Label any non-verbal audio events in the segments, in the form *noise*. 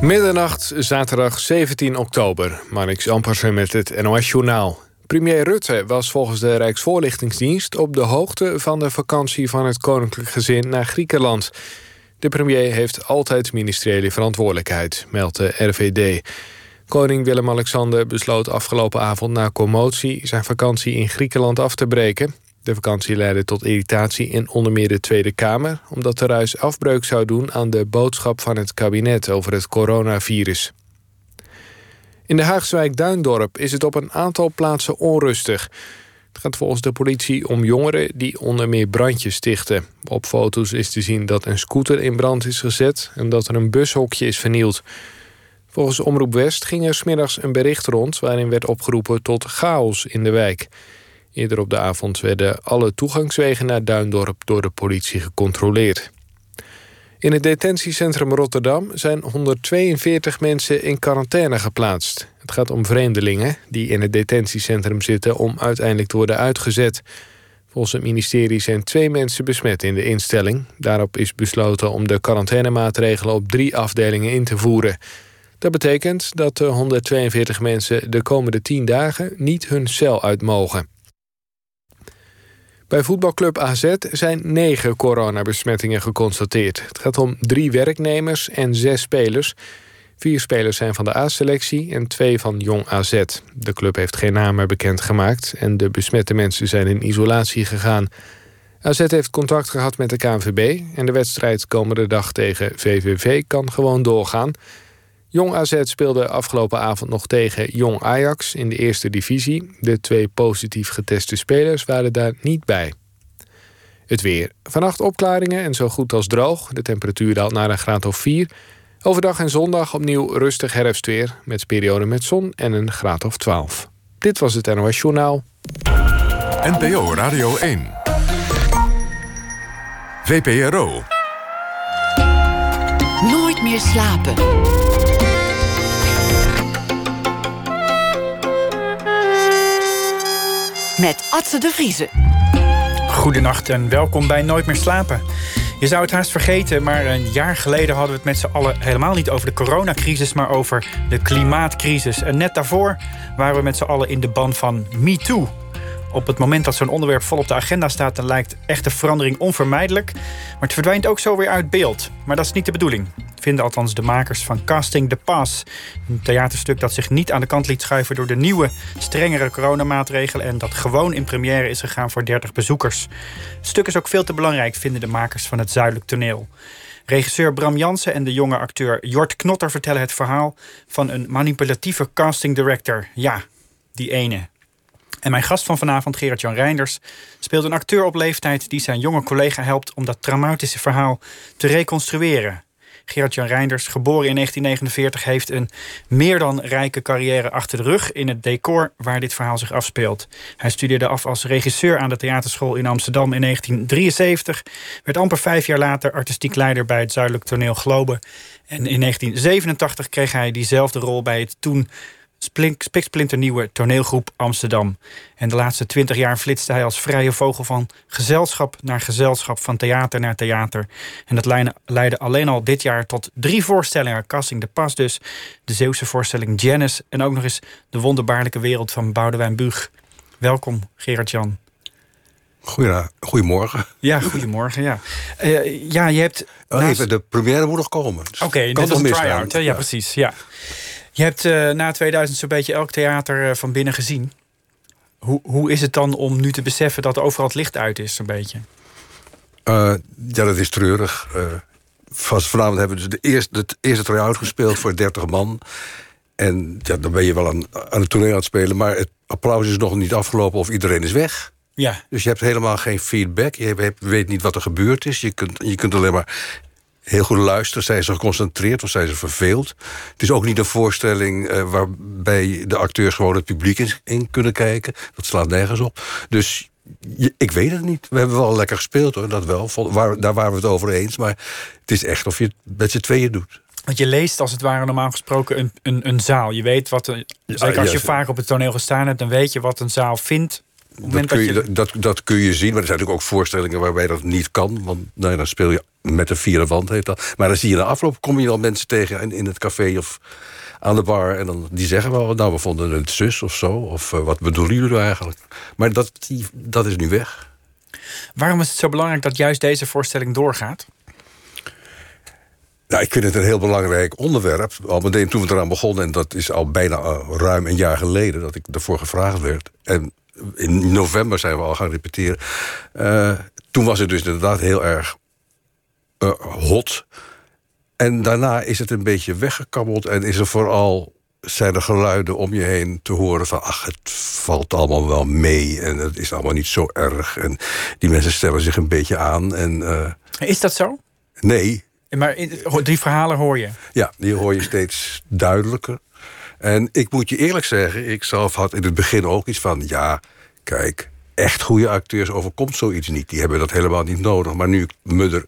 Middernacht, zaterdag 17 oktober. Marnix Ampersen met het NOS-journaal. Premier Rutte was volgens de Rijksvoorlichtingsdienst... op de hoogte van de vakantie van het koninklijk gezin naar Griekenland. De premier heeft altijd ministeriële verantwoordelijkheid, meldt de RVD. Koning Willem-Alexander besloot afgelopen avond na commotie... zijn vakantie in Griekenland af te breken. De vakantie leidde tot irritatie in onder meer de Tweede Kamer... omdat de ruis afbreuk zou doen aan de boodschap van het kabinet over het coronavirus. In de Haagse wijk Duindorp is het op een aantal plaatsen onrustig. Het gaat volgens de politie om jongeren die onder meer brandjes stichten. Op foto's is te zien dat een scooter in brand is gezet... en dat er een bushokje is vernield. Volgens Omroep West ging er smiddags een bericht rond... waarin werd opgeroepen tot chaos in de wijk... Eerder op de avond werden alle toegangswegen naar Duindorp door de politie gecontroleerd. In het detentiecentrum Rotterdam zijn 142 mensen in quarantaine geplaatst. Het gaat om vreemdelingen die in het detentiecentrum zitten om uiteindelijk te worden uitgezet. Volgens het ministerie zijn twee mensen besmet in de instelling. Daarop is besloten om de quarantainemaatregelen op drie afdelingen in te voeren. Dat betekent dat de 142 mensen de komende 10 dagen niet hun cel uit mogen. Bij voetbalclub AZ zijn negen coronabesmettingen geconstateerd. Het gaat om drie werknemers en zes spelers. Vier spelers zijn van de A-selectie en twee van Jong AZ. De club heeft geen namen bekendgemaakt... en de besmette mensen zijn in isolatie gegaan. AZ heeft contact gehad met de KNVB... en de wedstrijd komende dag tegen VVV kan gewoon doorgaan... Jong AZ speelde afgelopen avond nog tegen Jong Ajax in de eerste divisie. De twee positief geteste spelers waren daar niet bij. Het weer. Vannacht opklaringen en zo goed als droog. De temperatuur daalt naar een graad of 4. Overdag en zondag opnieuw rustig herfstweer... met perioden met zon en een graad of 12. Dit was het NOS Journaal. NPO Radio 1. VPRO. Nooit meer slapen. Met Atze de Vriezen. Goedenacht en welkom bij Nooit meer slapen. Je zou het haast vergeten, maar een jaar geleden hadden we het met z'n allen helemaal niet over de coronacrisis, maar over de klimaatcrisis. En net daarvoor waren we met z'n allen in de ban van MeToo. Op het moment dat zo'n onderwerp vol op de agenda staat, dan lijkt echte verandering onvermijdelijk. Maar het verdwijnt ook zo weer uit beeld. Maar dat is niet de bedoeling vinden althans de makers van Casting the Pass. Een theaterstuk dat zich niet aan de kant liet schuiven door de nieuwe, strengere coronamaatregelen. En dat gewoon in première is gegaan voor 30 bezoekers. Het stuk is ook veel te belangrijk, vinden de makers van het Zuidelijk Toneel. Regisseur Bram Jansen en de jonge acteur Jort Knotter vertellen het verhaal van een manipulatieve casting director. Ja, die ene. En mijn gast van vanavond, Gerard-Jan Reinders, speelt een acteur op leeftijd die zijn jonge collega helpt om dat traumatische verhaal te reconstrueren. Gerard-Jan Reinders, geboren in 1949, heeft een meer dan rijke carrière achter de rug in het decor waar dit verhaal zich afspeelt. Hij studeerde af als regisseur aan de theaterschool in Amsterdam in 1973, werd amper vijf jaar later artistiek leider bij het Zuidelijk Toneel Globe. En in 1987 kreeg hij diezelfde rol bij het toen spiksplinternieuwe toneelgroep Amsterdam. En de laatste twintig jaar flitste hij als vrije vogel van gezelschap naar gezelschap, van theater naar theater. En dat leidde alleen al dit jaar tot drie voorstellingen. Casting de Pas dus, de Zeeuwse voorstelling Janice en ook nog eens de wonderbaarlijke wereld van Boudewijn Buug. Welkom, Gerard-Jan. goedemorgen. Ja, goedemorgen, ja. Uh, ja, je hebt... Oh, even, de première moet nog komen. Dus Oké, okay, dit is een try-out. Ja, ja, precies, ja. Je hebt uh, na 2000 zo'n beetje elk theater uh, van binnen gezien. Hoe, hoe is het dan om nu te beseffen dat overal het licht uit is, zo'n beetje? Uh, ja, dat is treurig. vanavond hebben we dus de eerste, het eerste try-out gespeeld voor 30 man. En ja, dan ben je wel aan, aan het toneel aan het spelen... maar het applaus is nog niet afgelopen of iedereen is weg. Ja. Dus je hebt helemaal geen feedback. Je weet niet wat er gebeurd is. Je kunt, je kunt alleen maar heel goed luisteren. Zijn ze geconcentreerd of zijn ze verveeld? Het is ook niet een voorstelling uh, waarbij de acteurs gewoon het publiek in, in, kunnen kijken. Dat slaat nergens op. Dus ik weet het niet. We hebben wel lekker gespeeld hoor, dat wel. Waar, daar waren we het over eens. Maar het is echt of je het met z'n tweeën doet. Want je leest als het ware normaal gesproken een, een, een zaal. Je weet wat. Een, zeker als je vaak op het toneel gestaan hebt, dan weet je wat een zaal vindt moment kun dat je, je- dat, dat kun je zien, maar er zijn natuurlijk ook voorstellingen waarbij dat niet kan. Want nou ja, dan speel je met een vierde wand, heet dat. Maar dan zie je na afloop, kom je dan mensen tegen in, in het café of aan de bar. En dan, die zeggen wel, nou, we vonden het zus of zo. Of eh, wat bedoelen jullie nou eigenlijk? Maar dat, die, dat is nu weg. Waarom is het zo belangrijk dat juist deze voorstelling doorgaat? Nou, ik vind het een heel belangrijk onderwerp. Al meteen toen we eraan begonnen, en dat is al bijna eh, ruim een jaar geleden dat ik ervoor gevraagd werd. En in november zijn we al gaan repeteren. Eh, toen was het dus inderdaad heel erg eh, hot. En daarna is het een beetje weggekabbeld en is er vooral. Zijn er geluiden om je heen te horen van... ach, het valt allemaal wel mee en het is allemaal niet zo erg. En die mensen stellen zich een beetje aan. En eh, Is dat zo? nee, Maar die verhalen hoor je. ja, die hoor je steeds duidelijker. En ik moet je eerlijk zeggen, ik zelf had in het begin ook iets van... ja, kijk, echt goede acteurs overkomt zoiets niet. Die hebben dat helemaal niet nodig. Maar nu ik me er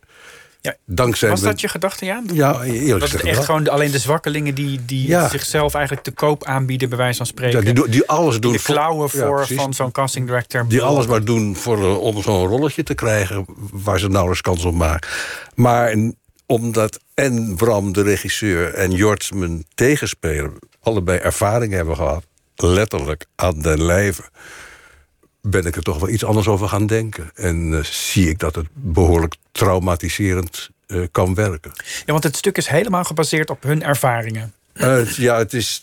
Ja, dankzij... Was dat je gedachte, ja? Ja, eerlijk Dat het echt wel. gewoon alleen de zwakkelingen die, die Ja. zichzelf eigenlijk te koop aanbieden, bij wijze van spreken. Ja, die, die alles doen de voor- klauwen voor van zo'n casting director. Die alles maar doen voor, eh, om zo'n rolletje te krijgen... waar ze nauwelijks kans op maken. Maar omdat en Bram, de regisseur, en Jort, mijn tegenspeler... allebei ervaring hebben gehad, letterlijk aan den lijve... ben ik er toch wel iets anders over gaan denken. En eh, zie ik dat het behoorlijk traumatiserend eh, kan werken. Ja, want het stuk is helemaal gebaseerd op hun ervaringen. Eh, ja, het is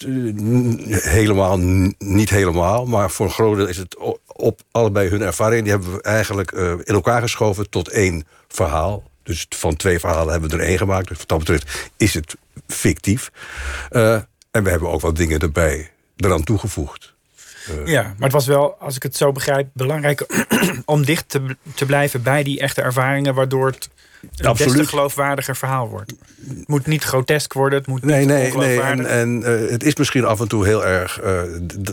helemaal, niet helemaal, maar voor een groot deel is het op allebei hun ervaring. Die hebben we eigenlijk in elkaar geschoven tot één verhaal. Dus van twee verhalen hebben we er één gemaakt. Dus wat dat betreft is het fictief. Eh, en we hebben ook wat dingen erbij eraan toegevoegd. Ja, maar het was wel, als ik het zo begrijp, belangrijk *clears throat* om dicht te, te blijven bij die echte ervaringen, waardoor het een des te Absoluut. geloofwaardiger verhaal wordt. Het moet niet grotesk worden, het moet Nee, niet nee, nee. En, en eh, het is misschien af en toe heel erg eh,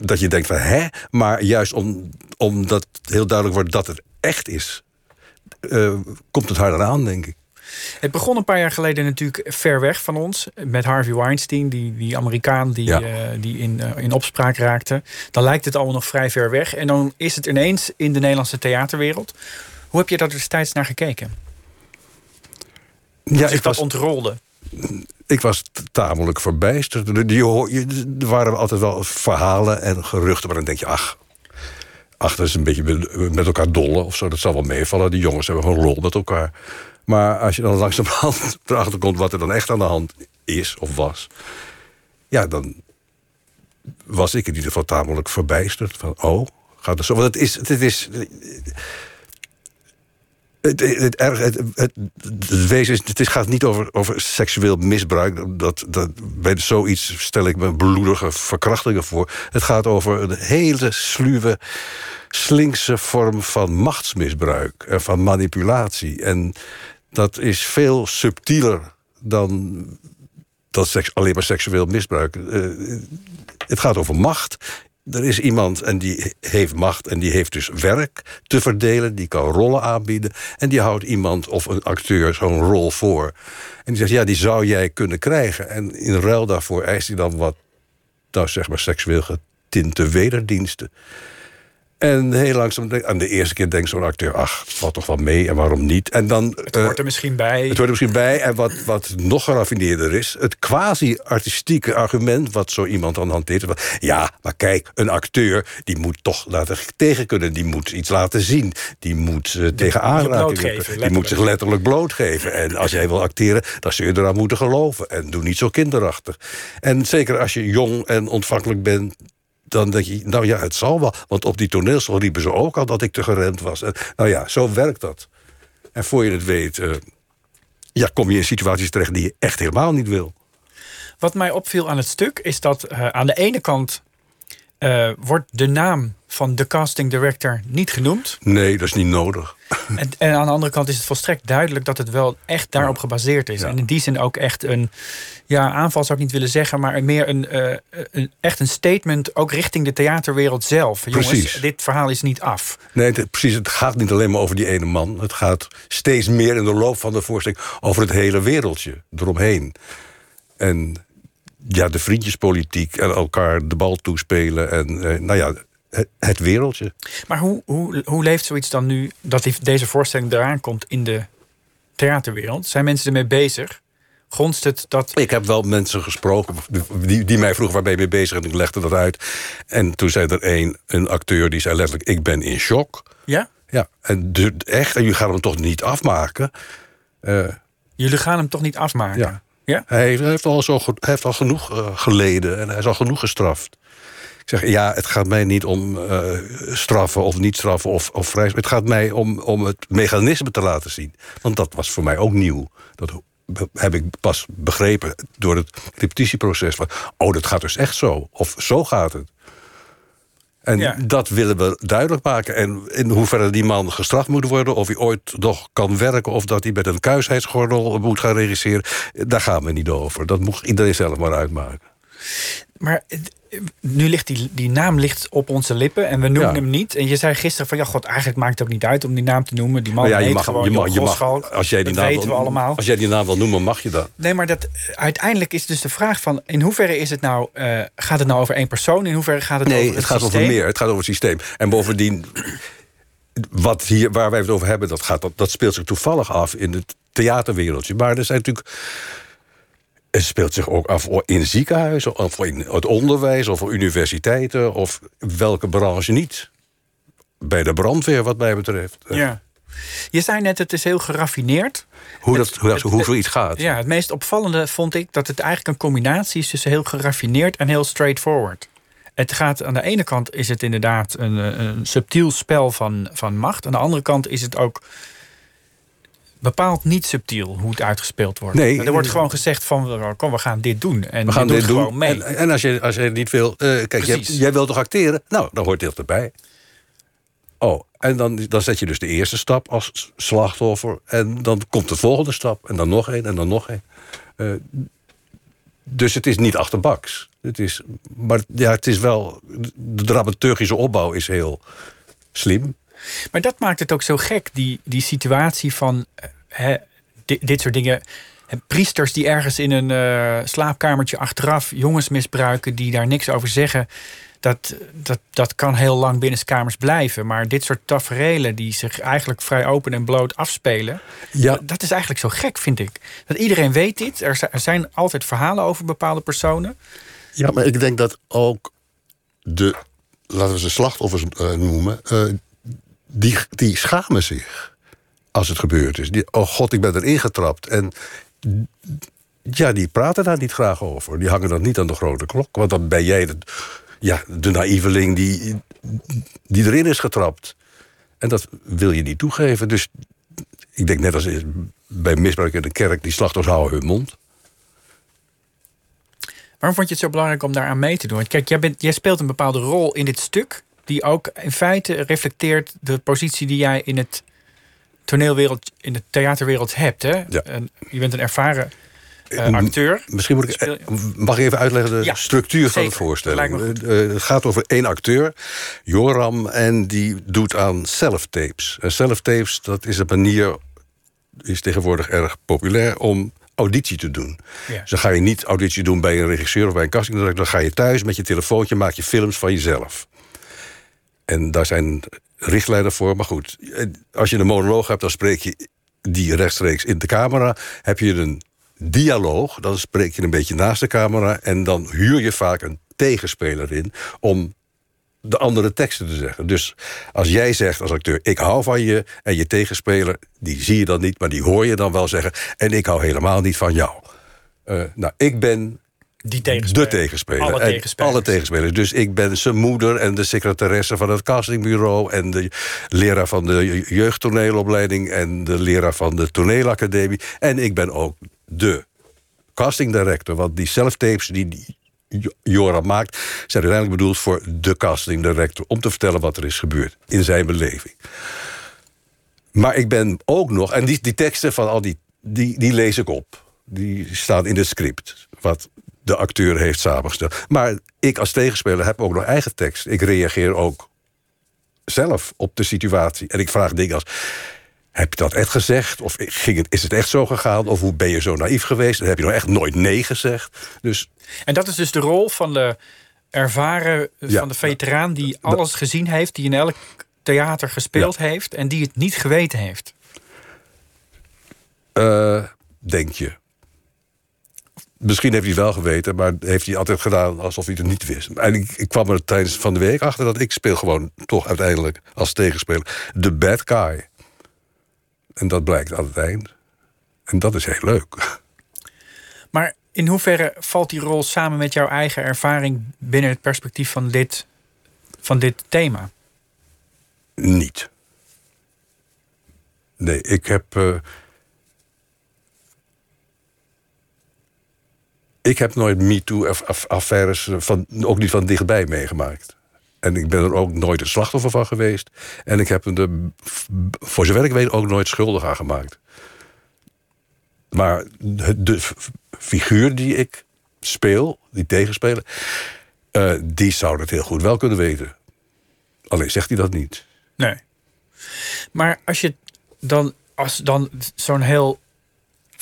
dat je denkt van hè, maar juist om, omdat heel duidelijk wordt dat het echt is, eh, komt het harder aan, denk ik. Het begon een paar jaar geleden natuurlijk ver weg van ons. Met Harvey Weinstein, die, die Amerikaan die, Ja. eh, die in, eh, in opspraak raakte. Dan lijkt het allemaal nog vrij ver weg. En dan is het ineens in de Nederlandse theaterwereld. Hoe heb je daar destijds naar gekeken? Ja, ik dat was, ontrolde. ik was tamelijk verbijsterd. Er- Die, er waren altijd wel verhalen en geruchten, maar dan denk je, ach, ach, dat is een beetje be- met elkaar dollen of zo. Dat zal wel meevallen. Die jongens hebben gewoon lol met elkaar. Maar als je dan *laughs* langzamerhand erachter komt wat er dan echt aan de hand is of was, ja, dan was ik in ieder geval tamelijk verbijsterd. Van, oh, gaat het zo? Want het is, het is het, het, het, het, wezen is, gaat niet over, over seksueel misbruik. Dat, dat, bij zoiets stel ik me bloedige verkrachtingen voor. Het gaat over een hele sluwe, slinkse vorm van machtsmisbruik en van manipulatie. En dat is veel subtieler dan dat alleen maar seksueel misbruik. Eh, het gaat over macht. Er is iemand en die heeft macht en die heeft dus werk te verdelen. Die kan rollen aanbieden. En die houdt iemand of een acteur zo'n rol voor. En die zegt, ja, die zou jij kunnen krijgen. En in ruil daarvoor eist hij dan wat, nou zeg maar, seksueel getinte wederdiensten. En heel langzaam, denk- aan de eerste keer denkt zo'n acteur... ach, het valt toch wel mee en waarom niet? En dan, Het hoort er misschien bij. het hoort er misschien bij. En wat, wat nog geraffineerder is... het quasi-artistieke argument wat zo iemand dan hanteert. Ja, maar kijk, een acteur die moet toch laten tegen kunnen. Die moet iets laten zien. Die moet eh, tegen aanraking werken. Die moet zich letterlijk blootgeven. En als jij wil acteren, dan zul je eraan moeten geloven. En doe niet zo kinderachtig. En zeker als je jong en ontvankelijk bent... Dan denk je, nou ja, het zal wel. Want op die toneelschool riepen ze ook al dat ik te gerend was. Nou ja, zo werkt dat. En voor je het weet, eh, ja, kom je in situaties terecht die je echt helemaal niet wil. Wat mij opviel aan het stuk is dat eh, aan de ene kant eh, wordt de naam van de casting director niet genoemd. Nee, dat is niet nodig. *laughs* En, en aan de andere kant is het volstrekt duidelijk dat het wel echt daarop gebaseerd is. Ja. En in die zin ook echt een ja, aanval zou ik niet willen zeggen, maar meer een, eh, een echt een statement ook richting de theaterwereld zelf. Jongens, Precies. dit verhaal is niet af. Nee, het, precies. Het gaat niet alleen maar over die ene man. Het gaat steeds meer in de loop van de voorstelling over het hele wereldje eromheen. En ja, de vriendjespolitiek en elkaar de bal toespelen. En eh, nou ja, het, wereldje. Maar hoe, hoe, hoe leeft zoiets dan nu dat deze voorstelling eraan komt in de theaterwereld? Zijn mensen ermee bezig? Gonst het dat. Ik heb wel mensen gesproken die, die mij vroegen waar ben je mee bezig en ik legde dat uit. En toen zei er een, een acteur die zei letterlijk ik ben in shock. Ja? Ja, en de, echt, en je gaat hem toch niet afmaken. Eh, Jullie gaan hem toch niet afmaken? Ja. Ja? hij heeft, al, zo, heeft al genoeg eh, geleden en hij is al genoeg gestraft. Ik zeg, ja, het gaat mij niet om eh, straffen of niet straffen of, of vrij. Het gaat mij om, om het mechanisme te laten zien. Want dat was voor mij ook nieuw. Dat heb ik pas begrepen door het repetitieproces. Van, oh, dat gaat dus echt zo. Of zo gaat het. En Ja. dat willen we duidelijk maken. En in hoeverre die man gestraft moet worden... of hij ooit nog kan werken... of dat hij met een kuisheidsgordel moet gaan regisseren... daar gaan we niet over. Dat moet iedereen zelf maar uitmaken. Maar nu ligt die, die naam ligt op onze lippen en we noemen Ja. hem niet. En je zei gisteren van ja, god, eigenlijk maakt het ook niet uit om die naam te noemen. Die man ja, heet mag, gewoon je mag, je als jij die dat naam weten we wil, allemaal. Als jij die naam wil noemen, mag je dat. Nee, maar dat, uiteindelijk is dus de vraag van... in hoeverre is het nou, eh, gaat het nou over één persoon? In hoeverre gaat het Nee, over het het gaat over meer. Het gaat over het systeem. En bovendien, wat hier, waar wij het over hebben, dat, gaat, dat, dat speelt zich toevallig af in het theaterwereldje. Maar er zijn natuurlijk. Het speelt zich ook af in ziekenhuizen, of in het onderwijs, of universiteiten, of welke branche niet. Bij de brandweer, wat mij betreft. Ja. Je zei net, het is heel geraffineerd. Hoe, Het- dat, hoe, het- hoe zoiets gaat. Ja, het meest opvallende vond ik dat het eigenlijk een combinatie is tussen heel geraffineerd en heel straightforward. Het gaat aan de ene kant is het inderdaad een, eh, een subtiel spel van, van macht. Aan de andere kant is het ook bepaald niet subtiel hoe het uitgespeeld wordt. Nee. er wordt gewoon gezegd van kom, we gaan dit doen. En We gaan dit doen. gewoon mee. En, en als, je, als je niet wil. eh, kijk, jij, jij wilt toch acteren? Nou, dan hoort dit erbij. Oh, en dan, dan zet je dus de eerste stap als slachtoffer. En dan komt de volgende stap. En dan nog één en dan nog één. Eh, dus het is niet achterbaks. Het is, maar ja, het is wel. De dramaturgische opbouw is heel slim. Maar dat maakt het ook zo gek, die, die situatie van eh, hè, dit, dit soort dingen. Priesters die ergens in een eh, slaapkamertje achteraf jongens misbruiken, die daar niks over zeggen. Dat, dat, dat kan heel lang binnenskamers blijven. Maar dit soort taferelen die zich eigenlijk vrij open en bloot afspelen. Ja. Dat is eigenlijk zo gek, vind ik. Dat iedereen weet dit. Er er zijn altijd verhalen over bepaalde personen. Ja, maar ik denk dat ook de, laten we ze slachtoffers eh, noemen, eh, die, die schamen zich als het gebeurd is. Oh god, ik ben erin getrapt. En ja, die praten daar niet graag over. Die hangen dan niet aan de grote klok. Want dan ben jij de, ja, de naïveling die, die erin is getrapt. En dat wil je niet toegeven. Dus ik denk net als bij misbruik in de kerk, die slachtoffers houden hun mond. Waarom vond je het zo belangrijk om daaraan mee te doen? Want Kijk, jij, bent, jij speelt een bepaalde rol in dit stuk. Die ook in feite reflecteert de positie die jij in het toneelwereld, in de theaterwereld hebt. Hè? Ja. En je bent een ervaren eh, acteur. Misschien moet ik, eh, mag ik even uitleggen de Ja, structuur van de voorstelling. Dat lijkt Eh, het gaat over één acteur, Joram, en die doet aan self-tapes. En self-tapes, dat is een manier, is tegenwoordig erg populair, om auditie te doen. Ja. Dus dan ga je niet auditie doen bij een regisseur of bij een castingdirecteur. Dan ga je thuis met je telefoontje, maak je films van jezelf. En daar zijn richtlijnen voor. Maar goed, als je een monoloog hebt, dan spreek je die rechtstreeks in de camera. Heb je een dialoog, dan spreek je een beetje naast de camera. En dan huur je vaak een tegenspeler in om de andere teksten te zeggen. Dus als jij zegt als acteur, ik hou van je... en je tegenspeler, die zie je dan niet, maar die hoor je dan wel zeggen... en ik hou helemaal niet van jou. Eh, nou, ik ben Die tegenspeler. de tegenspeler. Alle En tegenspelers. Alle tegenspelers. Dus ik ben zijn moeder en de secretaresse van het castingbureau... en de leraar van de jeugdtoneelopleiding... en de leraar van de toneelacademie. En ik ben ook de castingdirector. Want die self-tapes die die Jo- Joram maakt... zijn uiteindelijk bedoeld voor de castingdirector... om te vertellen wat er is gebeurd in zijn beleving. Maar ik ben ook nog... en die, die teksten van al die, die, die lees ik op. Die staan in het script. Wat de acteur heeft samengesteld. Maar ik als tegenspeler heb ook nog eigen tekst. Ik reageer ook zelf op de situatie. En ik vraag dingen als... Heb je dat echt gezegd? Of ging het, is het echt zo gegaan? Of hoe ben je zo naïef geweest? Dan heb je nog echt nooit nee gezegd. Dus En dat is dus de rol van de ervaren Ja. van de veteraan die alles gezien heeft, die in elk theater gespeeld heeft en die het niet geweten heeft. Eh, denk je. Misschien heeft hij het wel geweten, maar heeft hij altijd gedaan alsof hij het niet wist. En ik, ik kwam er tijdens van de week achter dat ik speel gewoon toch uiteindelijk als tegenspeler de bad guy. En dat blijkt aan het eind. En dat is heel leuk. Maar in hoeverre valt die rol samen met jouw eigen ervaring binnen het perspectief van dit, van dit thema? Niet. Nee, ik heb. eh, ik heb nooit MeToo-affaires, ook niet van dichtbij meegemaakt. En ik ben er ook nooit een slachtoffer van geweest. En ik heb er, voor zover ik weet, ook nooit schuldig aan gemaakt. Maar de, figuur die ik speel, die tegenspeler, eh, die zou dat heel goed wel kunnen weten. Alleen zegt hij dat niet. Nee. Maar als je dan, als dan zo'n heel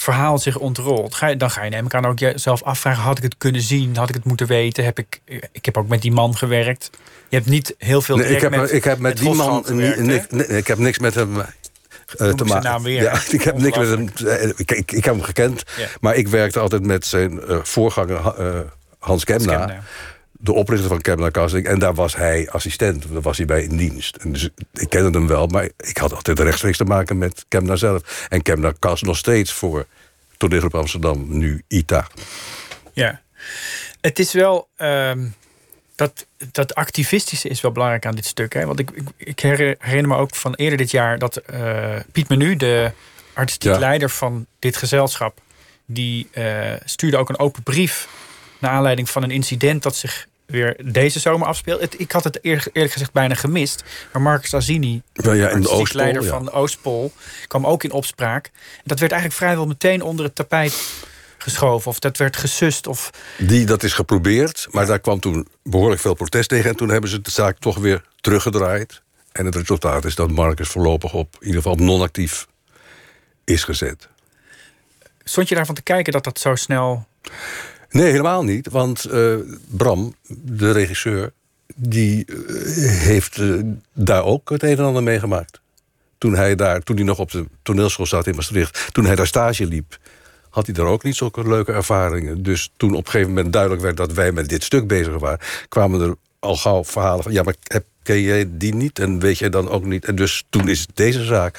verhaal zich ontrolt, ga je, dan ga je neem ik aan ook jezelf afvragen: had ik het kunnen zien? Had ik het moeten weten? Heb ik, ik heb ook met die man gewerkt. Je hebt niet heel veel. Nee, ik, heb, met, ik heb met die man gewerkt, nee, ik heb niks met hem eh, te maken. Ja, *laughs* ik heb niks met hem. eh, Ik, ik, ik heb hem gekend, Ja. maar ik werkte altijd met zijn eh, voorganger Ha- eh, Hans Kemna, Kemna. De oprichter van Kemna Casting. En daar was hij assistent, daar was hij bij in dienst. En dus ik kende hem wel, maar ik had altijd rechtstreeks te maken met Kemna zelf. En Kemna cast nog steeds voor Toneelgroep Amsterdam, nu ITA. Ja. Het is wel. ehm, dat, dat activistische is wel belangrijk aan dit stuk. Hè? Want ik, ik, ik herinner me ook van eerder dit jaar dat eh, Piet Menu, de artistiek Ja. leider van dit gezelschap, die eh, stuurde ook een open brief naar aanleiding van een incident dat zich weer deze zomer afspeelt. Het, ik had het eer- eerlijk gezegd bijna gemist. Maar Marcus Azini, Ja, ja, de leider ja. van Oostpol, kwam ook in opspraak. En dat werd eigenlijk vrijwel meteen onder het tapijt geschoven. Of dat werd gesust. Of Die, dat is geprobeerd, maar daar kwam toen behoorlijk veel protest tegen. En toen hebben ze de zaak toch weer teruggedraaid. En het resultaat is dat Marcus voorlopig op, in ieder geval op non-actief is gezet. Stond je daarvan te kijken dat dat zo snel. Nee, helemaal niet. Want eh, Bram, de regisseur, die eh, heeft eh, daar ook het een en ander meegemaakt. Toen hij daar, toen hij nog op de toneelschool zat in Maastricht, toen hij daar stage liep, had hij daar ook niet zulke leuke ervaringen. Dus toen op een gegeven moment duidelijk werd dat wij met dit stuk bezig waren, kwamen er al gauw verhalen van: ja, maar heb, ken jij die niet? En weet jij dan ook niet? En dus toen is deze zaak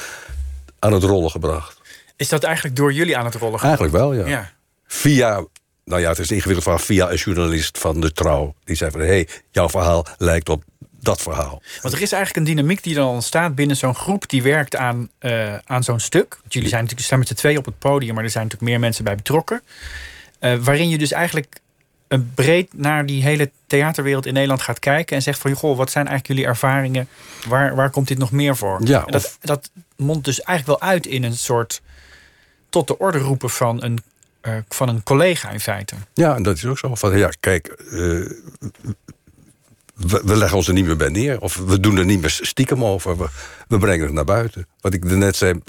aan het rollen gebracht. Is dat eigenlijk door jullie aan het rollen gebracht? Eigenlijk wel, ja. Ja. Via, nou ja, het is een ingewikkeld verhaal, via een journalist van de Trouw. Die zei van, hé, hey, jouw verhaal lijkt op dat verhaal. Want er is eigenlijk een dynamiek die dan ontstaat binnen zo'n groep die werkt aan, eh, aan zo'n stuk. Want jullie zijn natuurlijk staan met z'n twee op het podium, maar er zijn natuurlijk meer mensen bij betrokken. Eh, waarin je dus eigenlijk een breed naar die hele theaterwereld in Nederland gaat kijken en zegt van goh, wat zijn eigenlijk jullie ervaringen? Waar, waar komt dit nog meer voor? Ja, En dat, of- dat mondt dus eigenlijk wel uit in een soort tot de orde roepen van een, eh, van een collega in feite. Ja, en dat is ook zo. Van, ja, kijk, eh, we, leggen ons er niet meer bij neer. Of we doen er niet meer stiekem over. We, brengen het naar buiten. Wat ik net zei,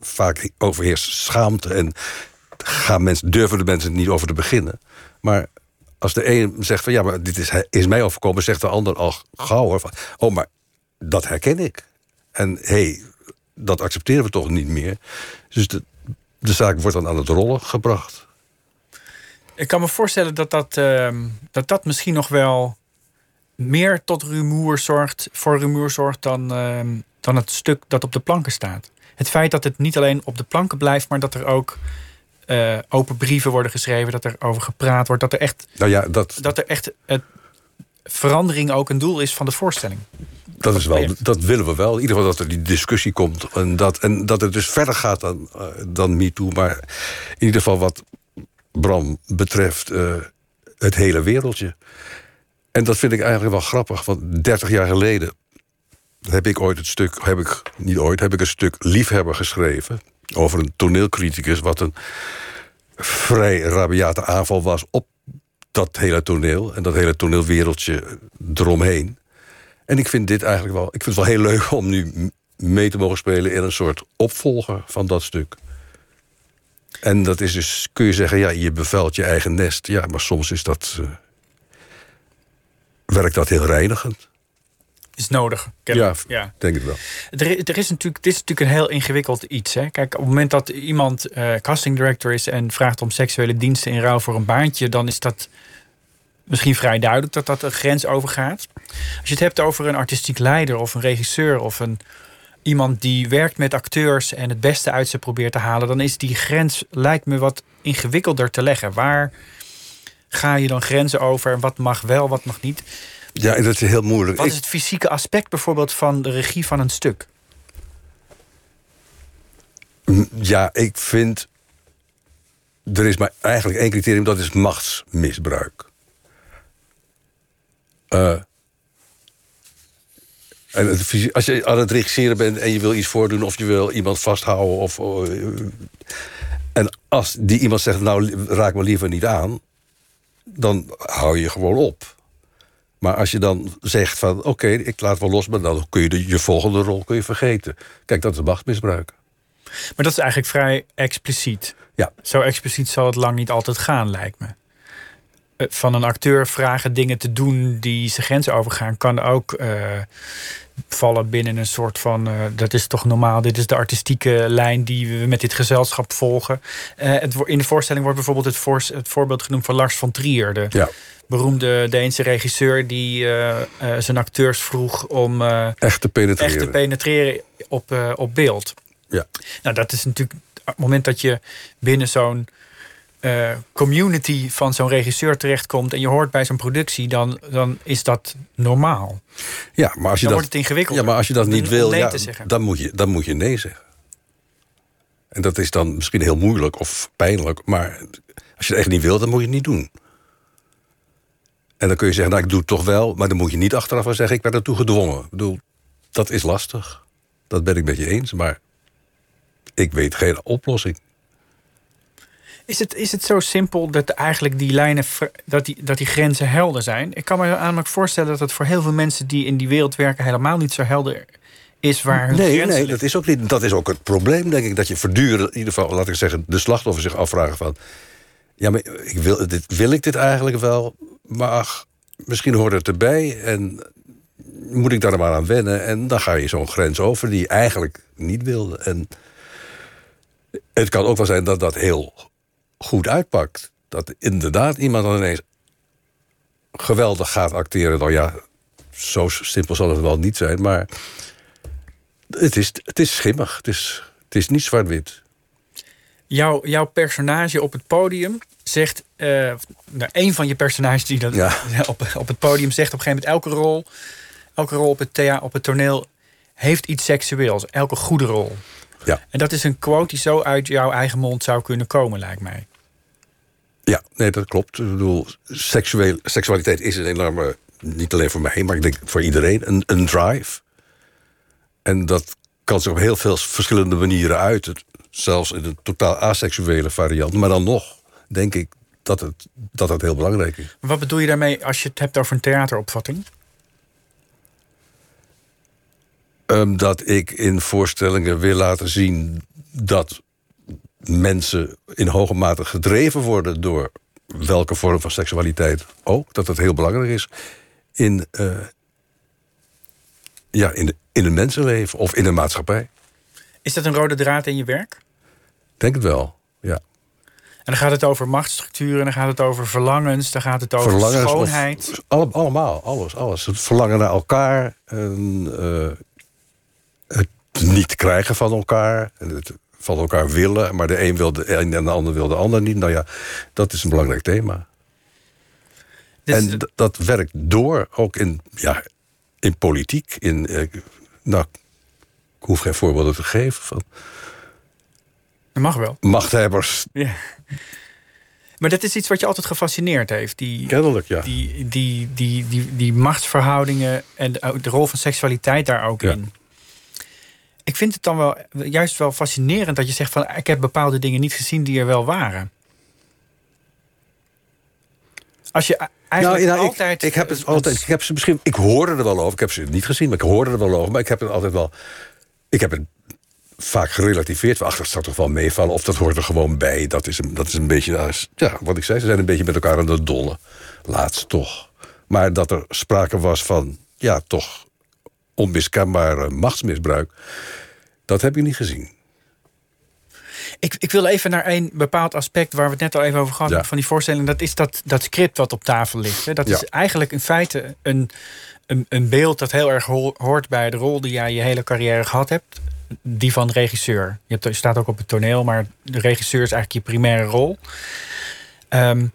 vaak overheerst schaamte. En gaan mensen, durven de mensen niet over te beginnen. Maar als de een zegt van ja, maar dit is, is mij overkomen, zegt de ander al gauw hoor, van, oh, maar dat herken ik. En hé, hey, dat accepteren we toch niet meer. Dus de, de zaak wordt dan aan het rollen gebracht. Ik kan me voorstellen dat dat, ehm, dat, dat misschien nog wel meer tot rumoer zorgt, voor rumoer zorgt dan, ehm, dan het stuk dat op de planken staat. Het feit dat het niet alleen op de planken blijft, maar dat er ook eh, open brieven worden geschreven, dat er over gepraat wordt, dat er echt, Nou ja, dat, dat er echt verandering ook een doel is van de voorstelling. Dat, is wel, dat willen we wel. In ieder geval dat er die discussie komt. En dat, en dat het dus verder gaat dan, uh, dan MeToo. Maar in ieder geval wat Bram betreft uh, het hele wereldje. En dat vind ik eigenlijk wel grappig. Want 30 jaar geleden heb ik ooit het stuk... Heb ik, niet ooit, heb ik een stuk Liefhebber geschreven. Over een toneelcriticus. Wat een vrij rabiate aanval was op dat hele toneel. En dat hele toneelwereldje eromheen. En ik vind dit eigenlijk wel. Ik vind het wel heel leuk om nu mee te mogen spelen in een soort opvolger van dat stuk. En dat is dus, kun je zeggen, ja, je bevelt je eigen nest. Ja, maar soms is dat. Uh, werkt dat heel reinigend. Is nodig. Ja, ja. denk ik wel. Er, er is natuurlijk, dit is natuurlijk een heel ingewikkeld iets. Hè? Kijk, op het moment dat iemand eh, casting director is en vraagt om seksuele diensten in ruil voor een baantje, dan is dat misschien vrij duidelijk dat dat een grens overgaat. Als je het hebt over een artistiek leider of een regisseur of een, iemand die werkt met acteurs en het beste uit ze probeert te halen, dan is die grens, lijkt me, wat ingewikkelder te leggen. Waar ga je dan grenzen over? Wat mag wel, wat mag niet? Ja, en dat is heel moeilijk. Wat is het fysieke aspect bijvoorbeeld van de regie van een stuk? Ja, ik vind. Er is maar eigenlijk één criterium, dat is machtsmisbruik. Eh, en het fysi- als je aan het regisseren bent en je wil iets voordoen of je wil iemand vasthouden. Of, eh, en als die iemand zegt, nou raak me liever niet aan, dan hou je gewoon op. Maar als je dan zegt van oké, ik laat wel los, maar dan kun je de, je volgende rol kun je vergeten. Kijk, dat is machtsmisbruik. Maar dat is eigenlijk vrij expliciet. Ja. Zo expliciet zal het lang niet altijd gaan, lijkt me. Eh, Van een acteur vragen dingen te doen die zijn grenzen overgaan, kan ook eh, vallen binnen een soort van. eh, dat is toch normaal, dit is de artistieke lijn die we met dit gezelschap volgen. Het, in de voorstelling wordt bijvoorbeeld het, voor, het voorbeeld genoemd van Lars von Trier, de Ja. beroemde Deense regisseur die zijn acteurs vroeg om. Echt te penetreren. echt te penetreren op, op beeld. Ja. Nou, dat is natuurlijk op het moment dat je binnen zo'n eh, community van zo'n regisseur terechtkomt en je hoort bij zo'n productie, dan, dan is dat normaal. Ja, maar als je Dan dat, wordt het ingewikkeld. ja, maar als je dat niet wil, ja, dan, moet je, dan moet je nee zeggen. En dat is dan misschien heel moeilijk of pijnlijk, maar als je het echt niet wil, dan moet je het niet doen. En dan kun je zeggen, nou, ik doe het toch wel, maar dan moet je niet achteraf wel zeggen, ik werd ertoe gedwongen. Ik bedoel, dat is lastig. Dat ben ik met je eens, maar ik weet geen oplossing. Is het, is het zo simpel dat eigenlijk die lijnen, dat die, dat die grenzen helder zijn? Ik kan me namelijk voorstellen dat het voor heel veel mensen die in die wereld werken helemaal niet zo helder is waar hun Nee, nee dat, is ook niet, dat is ook het probleem, denk ik. Dat je voortdurend, in ieder geval, laat ik zeggen, de slachtoffer zich afvragen van... Ja, maar ik wil, dit, wil ik dit eigenlijk wel? Maar ach, misschien hoort het erbij en moet ik daar maar aan wennen? En dan ga je zo'n grens over die je eigenlijk niet wilde. En het kan ook wel zijn dat dat heel goed uitpakt. Dat inderdaad iemand dan ineens geweldig gaat acteren. Nou ja, zo simpel zal het wel niet zijn, maar... Het is, het is schimmig. Het is, het is niet zwart-wit. Jouw, jouw personage op het podium zegt... nou, een van je personages die dat Ja. *laughs* op, op het podium zegt... op een gegeven moment elke rol... elke rol op het, thea, op het toneel heeft iets seksueels. Elke goede rol. Ja. En dat is een quote die zo uit jouw eigen mond zou kunnen komen, lijkt mij. Ja, nee, dat klopt. Ik bedoel, seksueel, seksualiteit is een enorme, niet alleen voor mij, maar ik denk voor iedereen, een, een drive. En dat kan zich op heel veel verschillende manieren uiten. Zelfs in een totaal aseksuele variant. Maar dan nog, denk ik dat het, dat het heel belangrijk is. Wat bedoel je daarmee als je het hebt over een theateropvatting? Ehm, dat ik in voorstellingen wil laten zien dat mensen in hoge mate gedreven worden door welke vorm van seksualiteit ook. Dat dat heel belangrijk is in, eh, ja, in, de, in een mensenleven of in een maatschappij. Is dat een rode draad in je werk? Denk het wel, ja. En dan gaat het over machtsstructuren, dan gaat het over verlangens, dan gaat het over Verlangens of- schoonheid. Alle, allemaal, alles, alles. Het verlangen naar elkaar, en, eh, het niet krijgen van elkaar, en het van elkaar willen, maar de een wil de een en de ander wil de ander niet. Nou ja, dat is een belangrijk thema. Dus, en d- dat werkt door, ook in, ja, in politiek. In, eh, nou, ik hoef geen voorbeelden te geven van dat mag wel. machthebbers. Ja. Maar dat is iets wat je altijd gefascineerd heeft. Die, Kennelijk, ja. die, die, die, die, die machtsverhoudingen en de, de rol van seksualiteit daar ook Ja. in. Ik vind het dan wel juist wel fascinerend dat je zegt van ik heb bepaalde dingen niet gezien die er wel waren. Als je eigenlijk nou, ik- altijd. Ik, heb het altijd. Ik heb ze misschien. Ik hoorde er wel over. Ik heb ze niet gezien, maar ik hoorde er wel over. Maar ik heb het altijd wel. Ik heb het vaak gerelativeerd. Ach, dat zou toch wel meevallen. Of dat hoort er gewoon bij. Dat is een, dat is een beetje. Ja, wat ik zei. Ze zijn een beetje met elkaar aan de dolle. Laatst toch. Maar dat er sprake was van, ja, toch onmiskenbare machtsmisbruik... dat heb ik niet gezien. Ik, ik wil even naar een bepaald aspect waar we het net al even over gehad Ja. hebben van die voorstelling. Dat is dat, dat script wat op tafel ligt. Hè. Dat Ja. is eigenlijk in feite een, een, een beeld dat heel erg ho- hoort bij de rol die jij je hele carrière gehad hebt. Die van regisseur. Je, hebt, je staat ook op het toneel, maar de regisseur is eigenlijk je primaire rol. Ehm,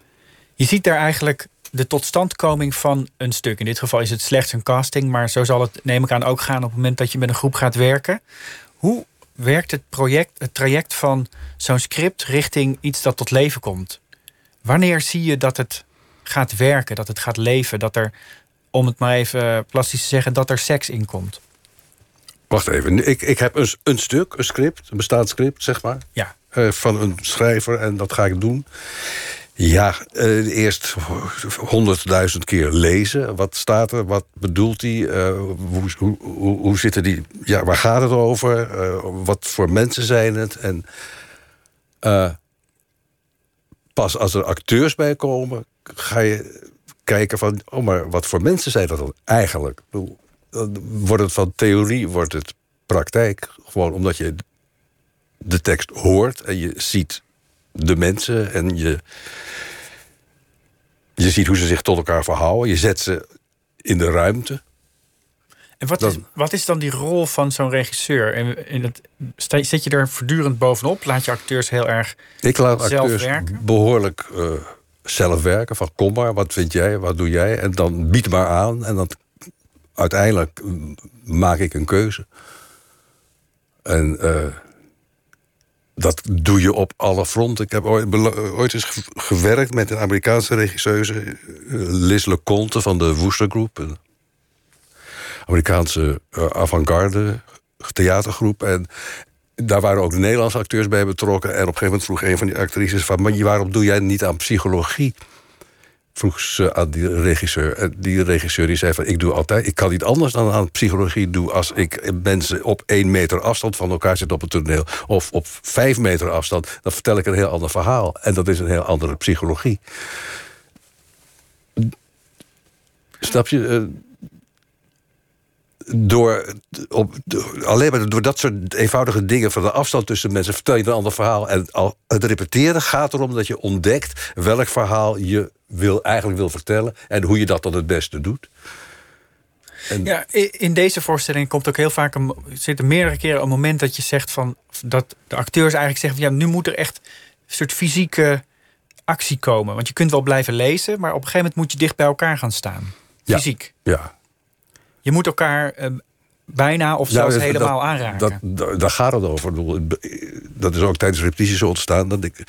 je ziet daar eigenlijk de totstandkoming van een stuk. In dit geval is het slechts een casting, maar zo zal het, neem ik aan, ook gaan op het moment dat je met een groep gaat werken. Hoe werkt het, project, het traject van zo'n script richting iets dat tot leven komt? Wanneer zie je dat het gaat werken, dat het gaat leven, dat er, om het maar even plastisch te zeggen, dat er seks in komt? Wacht even, ik, ik heb een, een stuk, een script, een bestaand script, zeg maar... Ja. eh, van een schrijver en dat ga ik doen. Ja, eh, eerst honderdduizend keer lezen. Wat staat er? Wat bedoelt hij? Eh, hoe, zitten die? Ja, waar gaat het over? Eh, wat voor mensen zijn het? En eh, pas als er acteurs bij komen, ga je kijken van, oh, maar wat voor mensen zijn dat dan eigenlijk? Wordt het van theorie, wordt het praktijk. Gewoon omdat je de tekst hoort en je ziet de mensen en je, je ziet hoe ze zich tot elkaar verhouden. Je zet ze in de ruimte. En wat, is, Dan- wat is dan die rol van zo'n regisseur? En, in het, zit je er voortdurend bovenop? Laat je acteurs heel erg Ik laat Zelf acteurs werken? behoorlijk eh, zelf werken. Van kom maar, wat vind jij, wat doe jij? En dan bied maar aan. En dan uiteindelijk mm, maak ik een keuze. En eh, dat doe je op alle fronten. Ik heb ooit, ooit eens ge- gewerkt met een Amerikaanse regisseuse... eh, Liz LeConte van de Wooster Group. Amerikaanse eh, avant-garde theatergroep. En daar waren ook Nederlandse acteurs bij betrokken. En op een gegeven moment vroeg een van die actrices... van, maar waarom doe jij niet aan psychologie? Vroeg ze aan die regisseur. Die regisseur die zei van, ik doe altijd... ik kan niet anders dan aan psychologie doen... als ik mensen op één meter afstand van elkaar zit op het toneel... of op vijf meter afstand, dan vertel ik een heel ander verhaal. En dat is een heel andere psychologie. Snap je? Door, op, door- alleen maar door dat soort eenvoudige dingen van de afstand tussen mensen vertel je een ander verhaal. En al, het repeteren gaat erom dat je ontdekt welk verhaal je wil, eigenlijk wil vertellen en hoe je dat dan het beste doet. En, Ja, in deze voorstelling komt ook heel vaak een, zit er meerdere keren een moment dat je zegt van dat de acteurs eigenlijk zeggen van ja, nu moet er echt een soort fysieke actie komen. Want je kunt wel blijven lezen, maar op een gegeven moment moet je dicht bij elkaar gaan staan. Ja. Fysiek. ja. Je moet elkaar eh, bijna of zelfs helemaal dat- aanraken. Dat, dat, daar gaat het over. Dat is ook tijdens repetities ontstaan. Dat ik,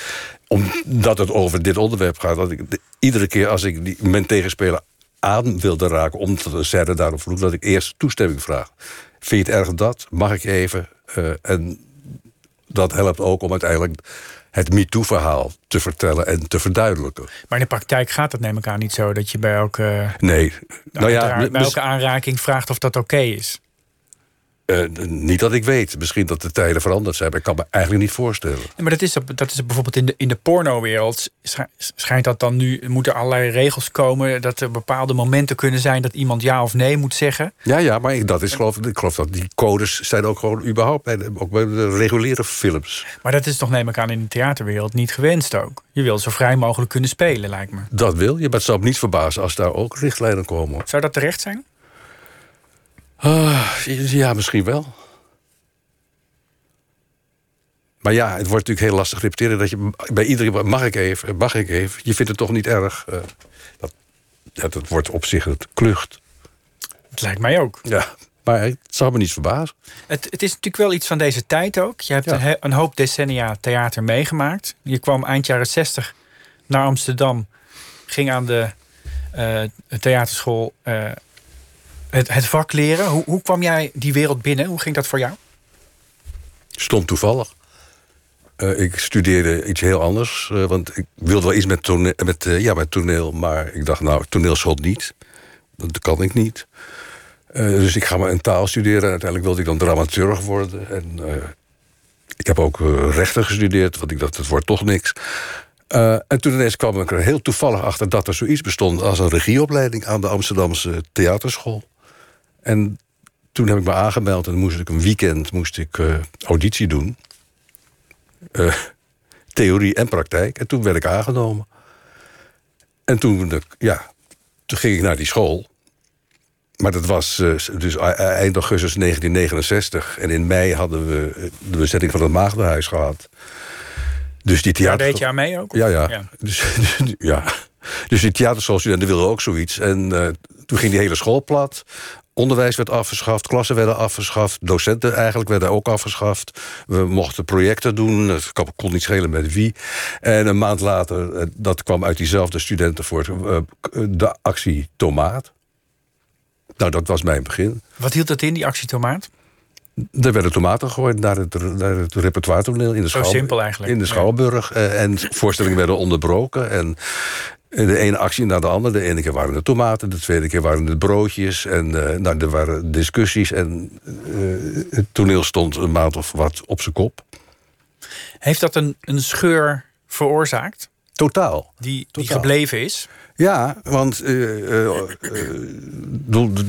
omdat het over dit onderwerp gaat. Dat ik de- iedere keer als ik die, mijn tegenspeler aan wilde raken... omdat een scène daarop vroeg, dat ik eerst toestemming vraag. Vind je het erg dat? Mag ik even? Eh, en dat helpt ook om uiteindelijk het MeToo-verhaal te vertellen en te verduidelijken. Maar in de praktijk gaat dat neem ik aan niet zo dat je bij elke, Nee, nou ja, bij elke aanraking vraagt of dat oké is. Eh, niet dat ik weet. Misschien dat de tijden veranderd zijn, maar ik kan me eigenlijk niet voorstellen. Maar dat is, dat is bijvoorbeeld in de, in de pornowereld. Schijnt dat dan nu, moeten allerlei regels komen. Dat er bepaalde momenten kunnen zijn dat iemand ja of nee moet zeggen. Ja, ja, maar ik, dat is, geloof, ik geloof dat die codes zijn ook gewoon überhaupt bij de, ook bij de reguliere films. Maar dat is toch, neem ik aan, in de theaterwereld niet gewenst ook. Je wil zo vrij mogelijk kunnen spelen, lijkt me. Dat wil je, maar het zou me niet verbazen als daar ook richtlijnen komen. Zou dat terecht zijn? Ah, ja, misschien wel. Maar ja, het wordt natuurlijk heel lastig repeteren. Dat je bij iedereen mag ik even, mag ik even. Je vindt het toch niet erg. eh, dat, dat wordt op zich het klucht. Het lijkt mij ook. Ja, maar het zou me niet verbazen. Het, het is natuurlijk wel iets van deze tijd ook. Je hebt Ja. een, he- een hoop decennia theater meegemaakt. Je kwam eind jaren 60 naar Amsterdam. Ging aan de eh, theaterschool eh, het, vak leren. Hoe, hoe kwam jij die wereld binnen? Hoe ging dat voor jou? Stond toevallig. Eh, ik studeerde iets heel anders. eh, want ik wilde wel iets met, tone- met, eh, ja, met toneel. Maar ik dacht, nou, toneelschool niet. Dat kan ik niet. Dus ik ga maar een taal studeren. En uiteindelijk wilde ik dan dramaturg worden. En ik heb ook rechten gestudeerd. Want ik dacht, het wordt toch niks. En toen ineens kwam ik er heel toevallig achter dat er zoiets bestond als een regieopleiding aan de Amsterdamse theaterschool. En toen heb ik me aangemeld en moest ik een weekend moest ik, uh, auditie doen. Uh, theorie en praktijk. En toen werd ik aangenomen. En toen, ja, toen ging ik naar die school. Maar dat was dus eind augustus 1969. En in mei hadden we de bezetting van het Maagdenhuis gehad. Dus die theater... Daar deed je aan mee ook? Ja, ja. ja. Dus, *laughs* ja. dus die theaterschoolstudenten wilden ook zoiets. En uh, toen ging die hele school plat. Onderwijs werd afgeschaft, klassen werden afgeschaft... docenten eigenlijk werden ook afgeschaft. We mochten projecten doen, het kon niet schelen met wie. En een maand later, eh, dat kwam uit diezelfde studenten voor uh, de actie Tomaat. Nou, dat was mijn begin. Wat hield dat in, die actie Tomaat? Er werden tomaten gegooid naar het, naar het repertoire toneel in de, Zo simpel eigenlijk. In de Schouwburg. Ja. En voorstellingen werden onderbroken. En de ene actie naar de andere. De ene keer waren het tomaten, de tweede keer waren het broodjes. En uh, nou, er waren discussies. En uh, het toneel stond een maand of wat op zijn kop. Heeft dat een, een scheur veroorzaakt? Totaal. Die, Totaal. die gebleven is? Ja, want uh, uh,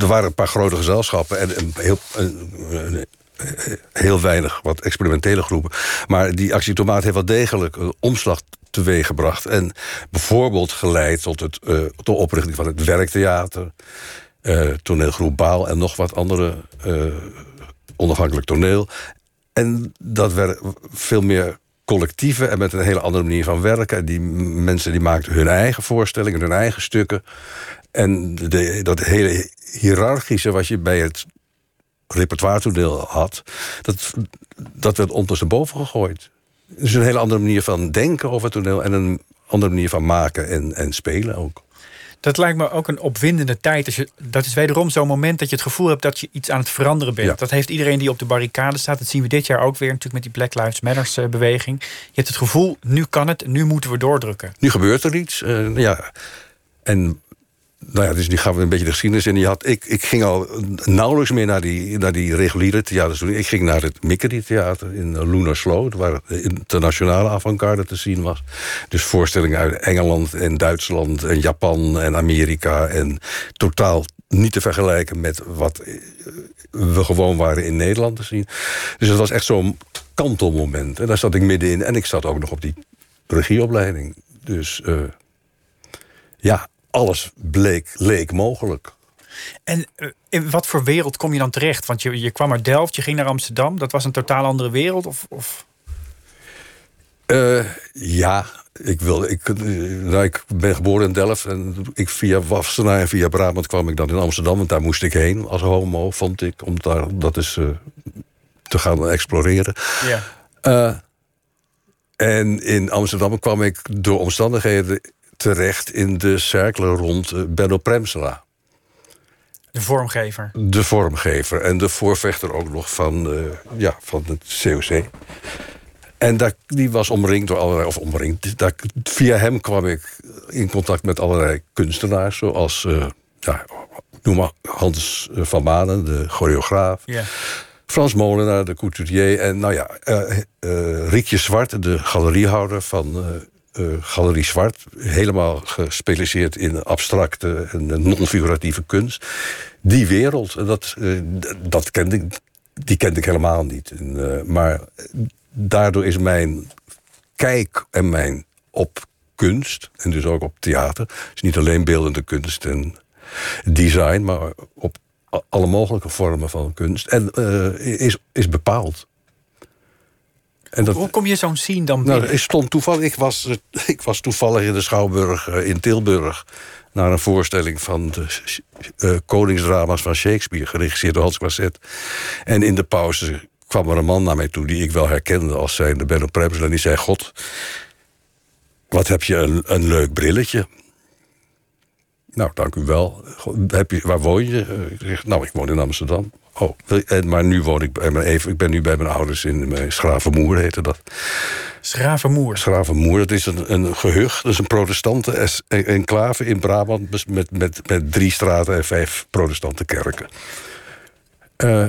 er waren een paar grote gezelschappen en een heel, heel weinig wat experimentele groepen. Maar die actie Tomaat heeft wel degelijk een omslag teweeggebracht. En bijvoorbeeld geleid tot het, de oprichting van het werktheater, toneelgroep Baal en nog wat andere onafhankelijk toneel. En dat werd veel meer collectieven en met een hele andere manier van werken. Die mensen die maakten hun eigen voorstellingen, hun eigen stukken. En de, dat hele hiërarchische wat je bij het repertoire toedeel had, dat, dat werd ondersteboven gegooid. Dus een hele andere manier van denken over het toneel en een andere manier van maken en, en spelen ook. Dat lijkt me ook een opwindende tijd. Als je, dat is wederom zo'n moment dat je het gevoel hebt dat je iets aan het veranderen bent. Ja. Dat heeft iedereen die op de barricade staat. Dat zien we dit jaar ook weer natuurlijk met die Black Lives Matters uh, beweging. Je hebt het gevoel, nu kan het, nu moeten we doordrukken. Nu gebeurt er iets. Uh, ja. En nou ja, dus gaan we een beetje de geschiedenis in. Je had, ik, ik ging al nauwelijks meer naar die, naar die reguliere theaters. Ik ging naar het Mikkeri Theater in Lunar Sloot... waar de internationale avant-garde te zien was. Dus voorstellingen uit Engeland en Duitsland en Japan en Amerika... en totaal niet te vergelijken met wat we gewoon waren in Nederland te zien. Dus het was echt zo'n kantelmoment. En daar zat ik middenin. En ik zat ook nog op die regieopleiding. Dus uh, ja, alles bleek, leek mogelijk. En uh, in wat voor wereld kom je dan terecht? Want je, je kwam uit Delft, je ging naar Amsterdam. Dat was een totaal andere wereld? Of, of? Uh, ja, ik, wil, ik, nou, ik ben geboren in Delft. En ik via Wassenaar en via Brabant kwam ik dan in Amsterdam. Want daar moest ik heen als homo, vond ik. Om daar dat is, uh, te gaan exploreren. Yeah. en in Amsterdam kwam ik door omstandigheden terecht in de cirkelen rond Benno Premsela. De vormgever. De vormgever. En de voorvechter ook nog van, uh, ja, van het COC. En daar, die was omringd door allerlei... Of omringd. Daar, via hem kwam ik in contact met allerlei kunstenaars. Zoals, uh, ja, noem maar Hans van Manen, de choreograaf. Yeah. Frans Molenaar, de couturier. En nou ja, uh, Riekje Zwart, de galeriehouder van uh, Galerie Zwart. Helemaal gespecialiseerd in abstracte en non-figuratieve kunst. Die wereld, dat, uh, dat kende ik, die kende ik helemaal niet. En, uh, maar daardoor is mijn kijk en mijn op kunst... en dus ook op theater... is niet alleen beeldende kunst en design... maar op alle mogelijke vormen van kunst. En is, is bepaald. En dat, Hoe kom je zo'n scene dan binnen? Nou, ik, stond toevallig, ik, was, ik was toevallig in de Schouwburg uh, in Tilburg... naar een voorstelling van de uh, koningsdrama's van Shakespeare... geregisseerd door Hans Quasset. En in de pauze kwam er een man naar mij toe... die ik wel herkende als zijnde Benno Premsel. En die zei, god, wat heb je een, een leuk brilletje. Nou, dank u wel. Heb je, waar woon je? Ik zeg, nou, ik woon in Amsterdam. Oh, en, maar nu woon ik bij mijn even. Ik ben nu bij mijn ouders in Schravenmoer, heette dat. Schravenmoer? Schravenmoer, dat is een, een gehucht. Dat is een protestante enclave in Brabant... met, met, met drie straten en vijf protestante kerken. Uh,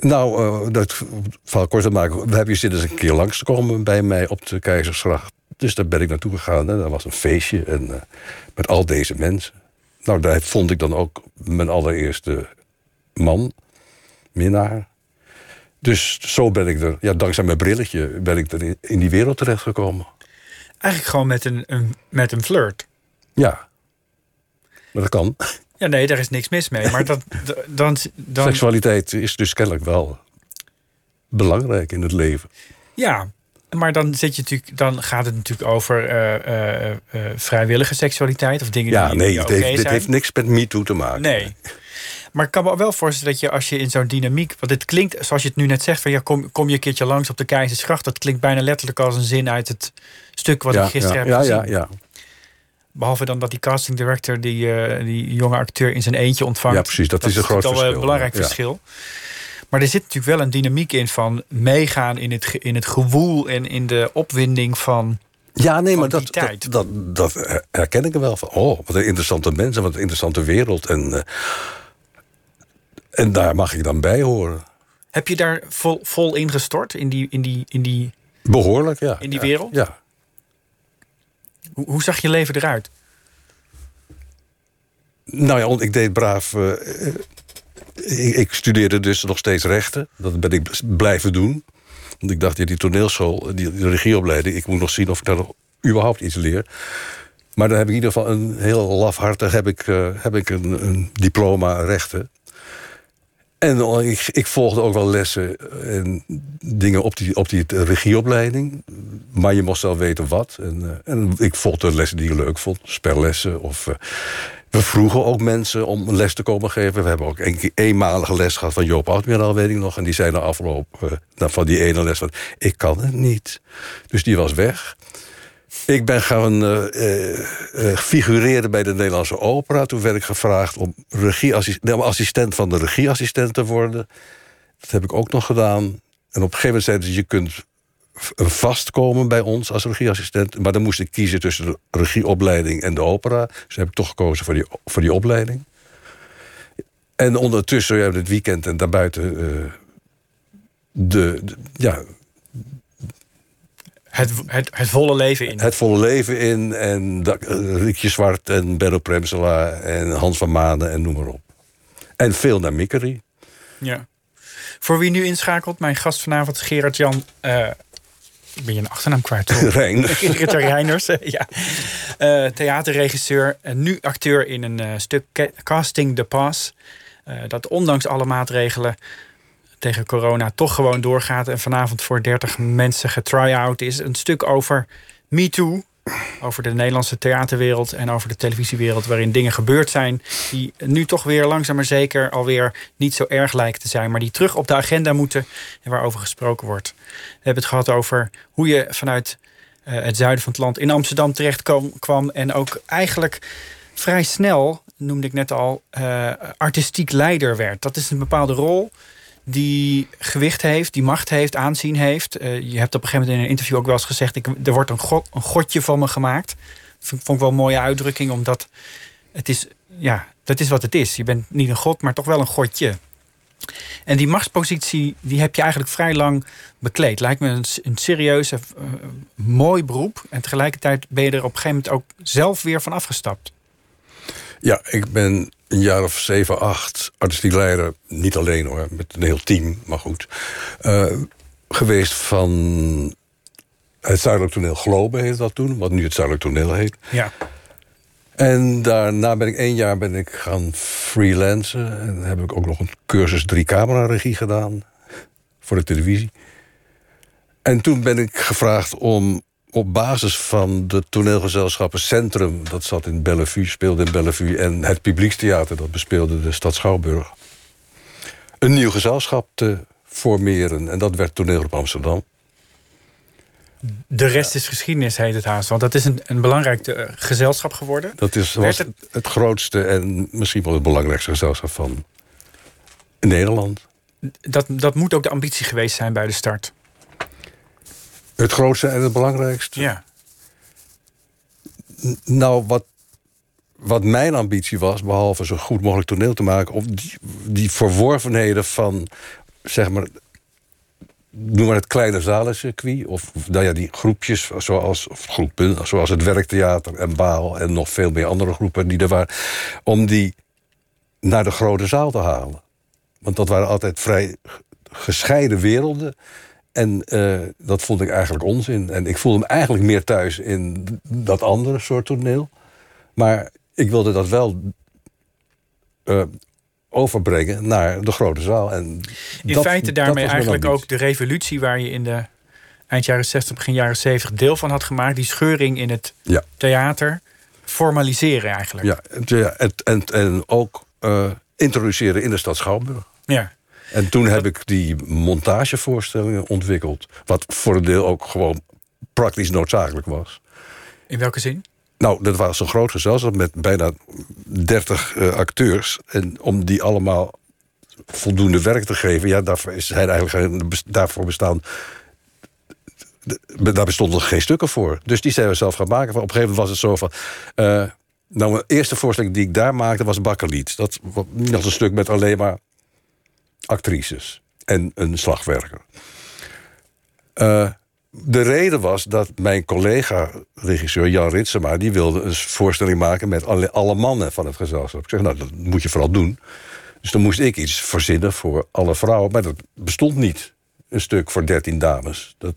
nou, uh, dat val kort te maken. We hebben je zitten eens een keer langs te komen bij mij op de Keizersgracht Dus daar ben ik naartoe gegaan. En dat was een feestje en, eh, met al deze mensen. Nou, daar vond ik dan ook mijn allereerste man, minnaar. Dus zo ben ik er, ja, dankzij mijn brilletje, ben ik er in, die wereld terechtgekomen. Eigenlijk gewoon met een, een, met een flirt. Ja. Maar dat kan. Ja, nee, daar is niks mis mee. Maar dat, *laughs* dan, dan, Seksualiteit is dus kennelijk wel belangrijk in het leven. Ja, maar dan, zit je natuurlijk, dan gaat het natuurlijk over eh, eh, eh, vrijwillige seksualiteit of dingen Ja, die, nee, dit, oké heeft, dit heeft niks met MeToo te maken. Nee. Maar ik kan me wel voorstellen dat je als je in zo'n dynamiek... Want het klinkt, zoals je het nu net zegt... Van, ja, kom, kom je een keertje langs op de Keizersgracht. Dat klinkt bijna letterlijk als een zin uit het stuk wat ja, ik gisteren ja, heb ja, gezien. ja, ja. Behalve dan dat die casting director die, eh, die jonge acteur in zijn eentje ontvangt. Ja, precies, dat is een groot natuurlijk al een verschil, belangrijk verschil. Maar er zit natuurlijk wel een dynamiek in van meegaan in het, in het gewoel en in de opwinding van. Ja, nee, maar dat, dat herken ik er wel van. Oh, wat een interessante mensen, wat een interessante wereld. En, eh, en daar mag ik dan bij horen. Heb je daar vol, vol ingestort in die, in die, in die. Behoorlijk, ja. In die Ja, wereld? Ja. Hoe, hoe zag je leven eruit? Nou ja, want ik deed braaf. eh, eh, ik, ik studeerde dus nog steeds rechten. Dat ben ik blijven doen. Want ik dacht, ja, die toneelschool, die, die regieopleiding... ik moet nog zien of ik daar nog überhaupt iets leer. Maar dan heb ik in ieder geval een heel lafhartig... heb ik, eh, heb ik een, een diploma rechten. En dan- ik, ik volgde ook wel lessen en dingen op die, op die regieopleiding. Maar je moest wel weten wat. En, eh, en ik volgde lessen die ik leuk vond. Spellessen of... eh, we vroegen ook mensen om een les te komen geven. We hebben ook een eenmalige les gehad van Joop Oudmiraal, weet ik nog. En die zei na afloop eh, nou, van die ene les van... ik kan het niet. Dus die was weg. Ik ben gaan eh, eh, eh, figureren bij de Nederlandse Opera. Toen werd ik gevraagd om regieassistent, assistent van de regieassistent te worden. Dat heb ik ook nog gedaan. En op een gegeven moment zeiden ze... je kunt vastkomen bij ons als regieassistent. Maar dan moest ik kiezen tussen de regieopleiding en de opera. Dus heb ik toch gekozen voor die, voor die opleiding. En ondertussen, ja, het weekend en daarbuiten... eh, de, de- ja, Het, het, het volle leven in. het volle leven in. En eh, Riekje Zwart en Benno Premsela en Hans van Manen en noem maar op. En veel naar Mikkery. Ja. Voor wie nu inschakelt, mijn gast vanavond is Gerard Jan. eh, ik ben je een achternaam kwijt. Rijn. Gerard Jan Reiners, eh, ja. Eh, theaterregisseur en nu acteur in een eh, stuk Ca- Casting the Pass. Eh, dat ondanks alle maatregelen tegen corona toch gewoon doorgaat. En vanavond voor 30 mensen getry-out is. Een stuk over Me Too. Over de Nederlandse theaterwereld en over de televisiewereld. Waarin dingen gebeurd zijn die nu toch weer langzaam maar zeker alweer niet zo erg lijken te zijn. Maar die terug op de agenda moeten en waarover gesproken wordt. We hebben het gehad over hoe je vanuit eh, het zuiden van het land in Amsterdam terecht kwam. En ook eigenlijk vrij snel, noemde ik net al, eh, artistiek leider werd. Dat is een bepaalde rol die gewicht heeft, die macht heeft, aanzien heeft. Eh, je hebt op een gegeven moment in een interview ook wel eens gezegd... Ik, er wordt een, een godje van me gemaakt. Vond vond ik wel een mooie uitdrukking, omdat het is... Ja, dat is wat het is. Je bent niet een god, maar toch wel een godje. En die machtspositie die heb je eigenlijk vrij lang bekleed. Lijkt me een, een serieus, eh, mooi beroep. En tegelijkertijd ben je er op een gegeven moment ook zelf weer van afgestapt. Ja, ik ben een jaar of zeven, acht artistiek leider. Niet alleen hoor, met een heel team, maar goed. eh, geweest van het Zuidelijk Toneel Globe heette dat toen. Wat nu het Zuidelijk Toneel heet. Ja. En daarna ben ik één jaar ben ik gaan freelancen. En dan heb ik ook nog een cursus drie camera regie gedaan. Voor de televisie. En toen ben ik gevraagd om op basis van de toneelgezelschappen Centrum... dat zat in Bellevue, speelde in Bellevue... en het Publiekstheater, dat bespeelde de stad Schouwburg... een nieuw gezelschap te formeren. En dat werd Toneel op Amsterdam. De rest is geschiedenis, heet het haast. Want dat is een, een belangrijk eh, gezelschap geworden. Dat is, was het- het, het grootste en misschien wel het belangrijkste gezelschap van Nederland. Dat, dat moet ook de ambitie geweest zijn bij de start. Het grootste en het belangrijkste. Ja. Nou, wat, wat mijn ambitie was, behalve zo goed mogelijk toneel te maken, om die, die verworvenheden van, zeg maar, noem maar het kleine zalencircuit. Of, of nou ja, die groepjes, zoals, of groepen, zoals het Werktheater en Baal... en nog veel meer andere groepen die er waren... om die naar de grote zaal te halen. Want dat waren altijd vrij gescheiden werelden. En uh, dat vond ik eigenlijk onzin. En ik voelde me eigenlijk meer thuis in dat andere soort toneel. Maar ik wilde dat wel uh, overbrengen naar de grote zaal. En in dat, feite daarmee eigenlijk ook de revolutie waar je in de eind jaren 60, begin jaren 70 deel van had gemaakt. Die scheuring in het ja. theater formaliseren eigenlijk. Ja, ja en, en, en ook uh, introduceren in de stad Schouwburg. Ja. En toen heb ik die montagevoorstellingen ontwikkeld. Wat voor een deel ook gewoon praktisch noodzakelijk was. In welke zin? Nou, dat was een groot gezelschap met bijna 30 uh, acteurs. En om die allemaal voldoende werk te geven... ja, daarvoor, zijn eigenlijk, daarvoor bestaan... Daar bestonden geen stukken voor. Dus die zijn we zelf gaan maken. Op een gegeven moment was het zo van... Uh, nou, mijn eerste voorstelling die ik daar maakte was Bakkelied. Dat was een stuk met alleen maar actrices en een slagwerker. Uh, de reden was dat mijn collega-regisseur Jan Ritsema... die wilde een voorstelling maken met alle, alle, mannen van het gezelschap. Ik zeg, nou, dat moet je vooral doen. Dus dan moest ik iets verzinnen voor alle vrouwen. Maar dat bestond niet. Een stuk voor 13 dames. Dat,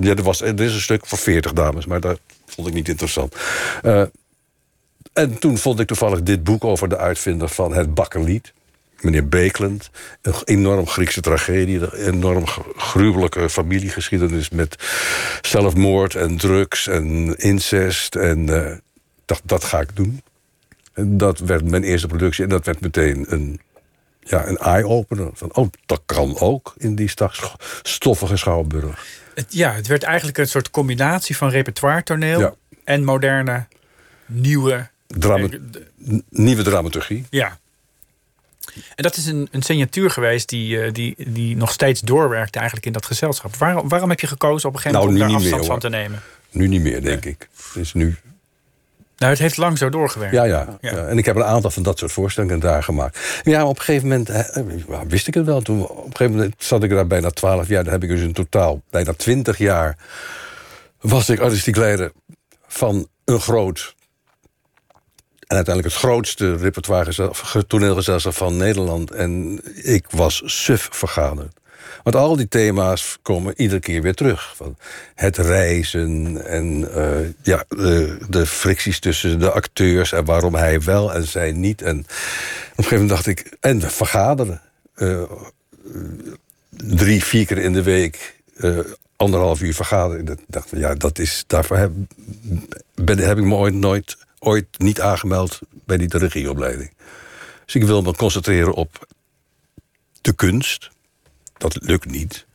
ja, er, was, er is een stuk voor 40 dames, maar dat vond ik niet interessant. Uh, en toen vond ik toevallig dit boek over de uitvinder van het bakkerlied meneer Beekland. Een enorm Griekse tragedie, een enorm gruwelijke familiegeschiedenis met zelfmoord en drugs en incest. En uh, dat, dat ga ik doen. En dat werd mijn eerste productie en dat werd meteen een, ja, een eye-opener. Van, oh, dat kan ook in die stoffige Schouwburg. Het, ja, het werd eigenlijk een soort combinatie van repertoire toneel ja. en moderne, nieuwe... Drama nieuwe dramaturgie. Ja. En dat is een, een signatuur geweest die, uh, die, die nog steeds doorwerkt eigenlijk in dat gezelschap. Waarom, waarom heb je gekozen op een gegeven moment nou, om daar afstand meer, van te nemen? Nu niet meer, denk ik. Het is nu... Nou, het heeft lang zo doorgewerkt. Ja, ja, ja. ja, En ik heb een aantal van dat soort voorstellingen daar gemaakt. Ja, op een gegeven moment hè, wist ik het wel. Toen, op een gegeven moment zat ik daar bijna twaalf jaar. Dan heb ik dus in totaal bijna twintig jaar... was ik artistiek leider van een groot en uiteindelijk het grootste repertoire toneelgezelschap van Nederland. En ik was suf vergaderd. Want al die thema's komen iedere keer weer terug. Van het reizen en uh, ja, de, de, fricties tussen de acteurs... en waarom hij wel en zij niet. En op een gegeven moment dacht ik... en vergaderen. Uh, drie, vier keer in de week... Uh, anderhalf uur vergaderen. Ik dacht, ja, dat is, daarvoor heb, heb ik me ooit nooit ooit niet aangemeld bij die regieopleiding. Dus ik wil me concentreren op de kunst. Dat lukt niet.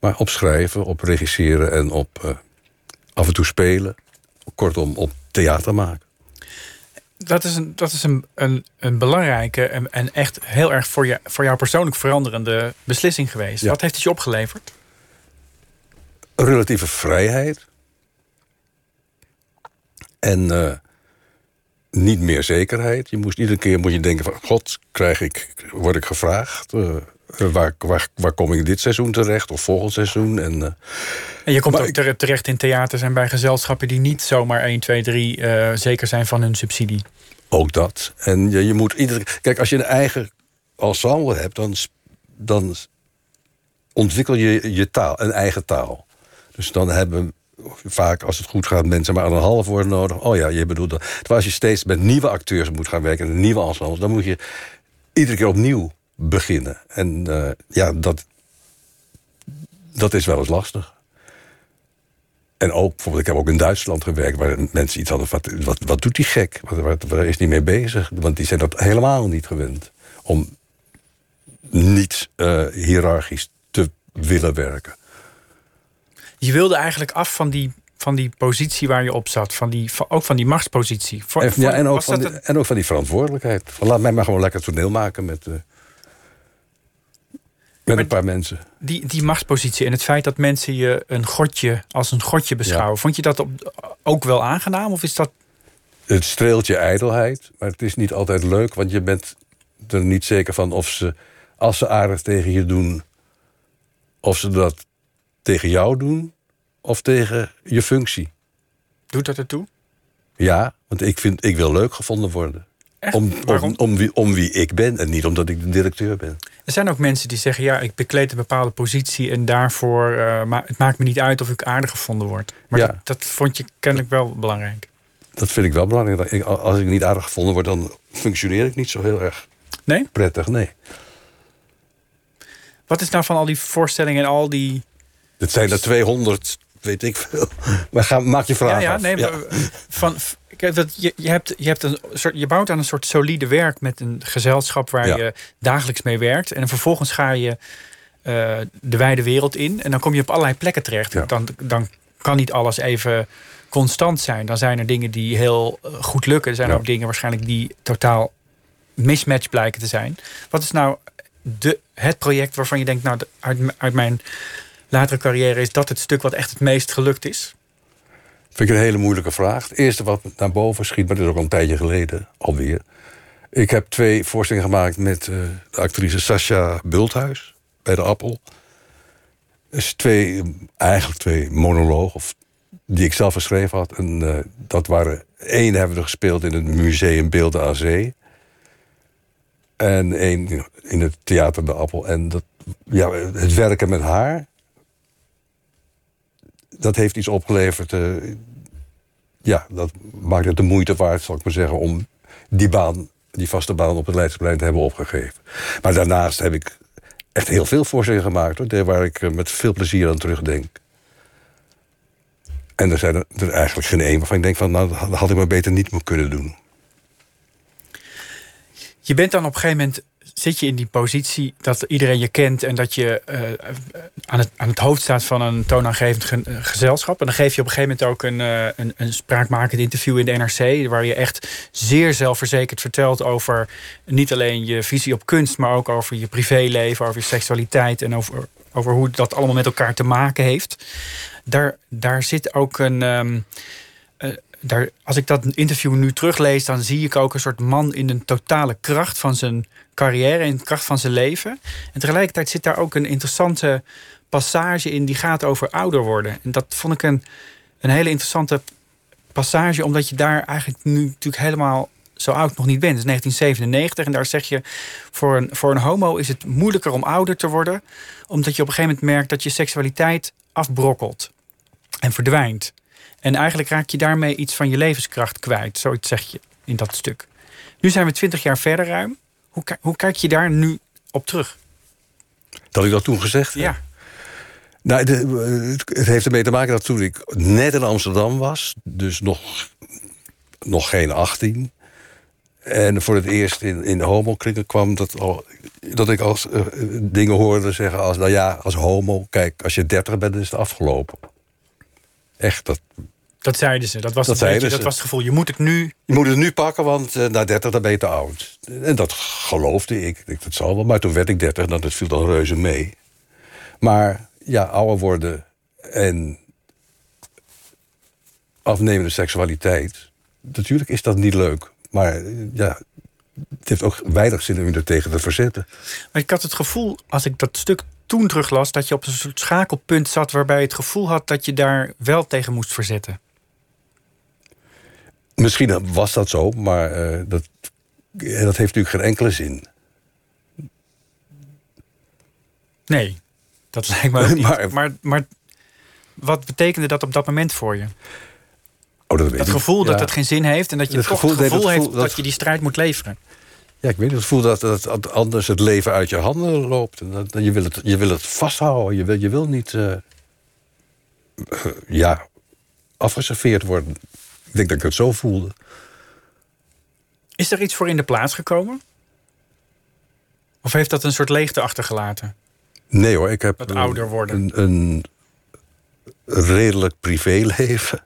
Maar op schrijven, op regisseren en op uh, af en toe spelen. Kortom, op theater maken. Dat is een, dat is een, een, een belangrijke en, en echt heel erg voor, je, voor jou persoonlijk veranderende beslissing geweest. Ja. Wat heeft het je opgeleverd? Relatieve vrijheid. En uh, niet meer zekerheid. Je moest iedere keer moet je denken van... God, krijg ik, word ik gevraagd? Uh, waar, waar, waar kom ik dit seizoen terecht? Of volgend seizoen? En, uh, en je komt ook ik, terecht in theaters en bij gezelschappen... die niet zomaar 1, 2, 3 uh, zeker zijn van hun subsidie. Ook dat. En je, je moet iedere... Kijk, als je een eigen ensemble hebt... dan, dan ontwikkel je je taal, een eigen taal. Dus dan hebben vaak, als het goed gaat, mensen maar een half woord nodig. Oh ja, je bedoelt dat. Terwijl als je steeds met nieuwe acteurs moet gaan werken... en nieuwe ensembles, dan moet je iedere keer opnieuw beginnen. En uh, ja, dat, dat is wel eens lastig. En ook, bijvoorbeeld, ik heb ook in Duitsland gewerkt... waar mensen iets hadden wat, wat, wat doet die gek? Wat, waar is die mee bezig? Want die zijn dat helemaal niet gewend. Om niet uh, hiërarchisch te willen werken. Je wilde eigenlijk af van die, van die positie waar je op zat. Van die, van, ook van die machtspositie. Voor, en, voor, ja, en, ook van die, een... en ook van die verantwoordelijkheid. Van, laat mij maar gewoon lekker toneel maken met, uh, met een paar mensen. Die, die machtspositie en het feit dat mensen je een godje als een godje beschouwen. Ja. Vond je dat op, ook wel aangenaam? Of is dat... Het streelt je ijdelheid, maar het is niet altijd leuk. Want je bent er niet zeker van of ze, als ze aardig tegen je doen of ze dat tegen jou doen of tegen je functie. Doet dat ertoe? Ja, want ik, vind, ik wil leuk gevonden worden. Echt? Om, om, om, wie, om wie ik ben en niet omdat ik de directeur ben. Er zijn ook mensen die zeggen: ja, ik bekleed een bepaalde positie en daarvoor uh, ma het maakt me niet uit of ik aardig gevonden word. Maar Ja. dat, dat vond je kennelijk wel belangrijk. Dat vind ik wel belangrijk. Ik- Als ik niet aardig gevonden word, dan functioneer ik niet zo heel erg Nee? prettig. Nee. Wat is nou van al die voorstellingen en al die. Het zijn er 200, weet ik veel. *laughs* Maar ga, maak je vraag ja, ja, af. nee, Ja. maar van. Kijk, dat je, je, hebt, je, hebt een soort, je bouwt aan een soort solide werk met een gezelschap waar Ja. je dagelijks mee werkt. En vervolgens ga je eh, de wijde wereld in. En dan kom je op allerlei plekken terecht. Ja. Dan, dan kan niet alles even constant zijn. Dan zijn er dingen die heel eh, goed lukken. Er zijn Ja. ook dingen waarschijnlijk die totaal mismatch blijken te zijn. Wat is nou de, het project waarvan je denkt, nou, uit, uit mijn latere carrière is dat het stuk wat echt het meest gelukt is? Vind ik een hele moeilijke vraag. Het eerste wat naar boven schiet, maar dat is ook al een tijdje geleden alweer. Ik heb twee voorstellingen gemaakt met eh, de actrice Sascha Bulthuis bij de Appel. Dus twee, eigenlijk twee monologen, of, die ik zelf geschreven had. En eh, dat waren, één hebben we gespeeld in het Museum Beelden aan. En één in het Theater de Appel. En dat, ja, het werken met haar, dat heeft iets opgeleverd. eh, ja, dat maakt het de moeite waard, zal ik maar zeggen, om die baan, die vaste baan op het Leidseplein te hebben opgegeven. Maar daarnaast heb ik echt heel veel voorstellingen gemaakt, hoor, waar ik eh, met veel plezier aan terugdenk. En er zijn er, eigenlijk geen één waarvan ik denk van, nou, dat had ik maar beter niet kunnen doen. Je bent dan op een gegeven moment zit je in die positie dat iedereen je kent en dat je eh, aan, het, aan het hoofd staat van een toonaangevend ge- eh, gezelschap. En dan geef je op een gegeven moment ook een, eh, een, een spraakmakend interview in de NRC, waar je echt zeer zelfverzekerd vertelt over niet alleen je visie op kunst, maar ook over je privéleven, over je seksualiteit en over, over hoe dat allemaal met elkaar te maken heeft. Daar, daar zit ook een. ehm, eh, daar, als ik dat interview nu teruglees, dan zie ik ook een soort man in de totale kracht van zijn carrière, in de kracht van zijn leven. En tegelijkertijd zit daar ook een interessante passage in die gaat over ouder worden. En dat vond ik een, een hele interessante passage, omdat je daar eigenlijk nu natuurlijk helemaal zo oud nog niet bent. Het is 1997 en daar zeg je, voor een, voor een homo is het moeilijker om ouder te worden, omdat je op een gegeven moment merkt dat je seksualiteit afbrokkelt en verdwijnt. En eigenlijk raak je daarmee iets van je levenskracht kwijt. Zoiets zeg je in dat stuk. Nu zijn we twintig jaar verder ruim. Hoe, hoe kijk je daar nu op terug? Dat ik dat toen gezegd heb. Ja. Nou, het- heeft ermee te maken dat toen ik net in Amsterdam was, dus nog, nog geen 18. En voor het eerst in, in de homokringen kwam dat, al, dat ik als eh, dingen hoorde zeggen als, nou ja, als homo, kijk, als je 30 bent, is het afgelopen. Echt, dat, Dat zeiden ze. Dat was, Dat beetje, was het gevoel. Je moet het nu. je moet het nu pakken, want eh, na 30 dan ben je te oud. En dat geloofde ik. Ik dat zal wel. Maar toen werd ik 30 en dat viel dan reuze mee. Maar ja, ouder worden en afnemende seksualiteit. Natuurlijk is dat niet leuk. Maar eh, ja, het heeft ook weinig zin om je er tegen te verzetten. Maar ik had het gevoel, als ik dat stuk toen teruglas, dat je op een soort schakelpunt zat waarbij je het gevoel had dat je daar wel tegen moest verzetten. Misschien was dat zo, maar eh, dat, eh, dat heeft natuurlijk geen enkele zin. Nee, dat lijkt me ook niet. Maar- maar, maar, wat betekende dat op dat moment voor je? Oh, dat weet Dat ik. gevoel dat Ja. het geen zin heeft en dat je Het toch gevoel- het nee, gevoel dat heeft dat, dat- je die strijd moet leveren. Ja, ik weet het. Het gevoel dat, dat anders het leven uit je handen loopt. En dat, je, wil het, je wil het vasthouden. Je wil, je wil niet eh, eh, ja, afgeserveerd worden. Ik denk dat ik het zo voelde. Is er iets voor in de plaats gekomen? Of heeft dat een soort leegte achtergelaten? Nee hoor, ik heb Dat ouder worden. Een, een redelijk privéleven.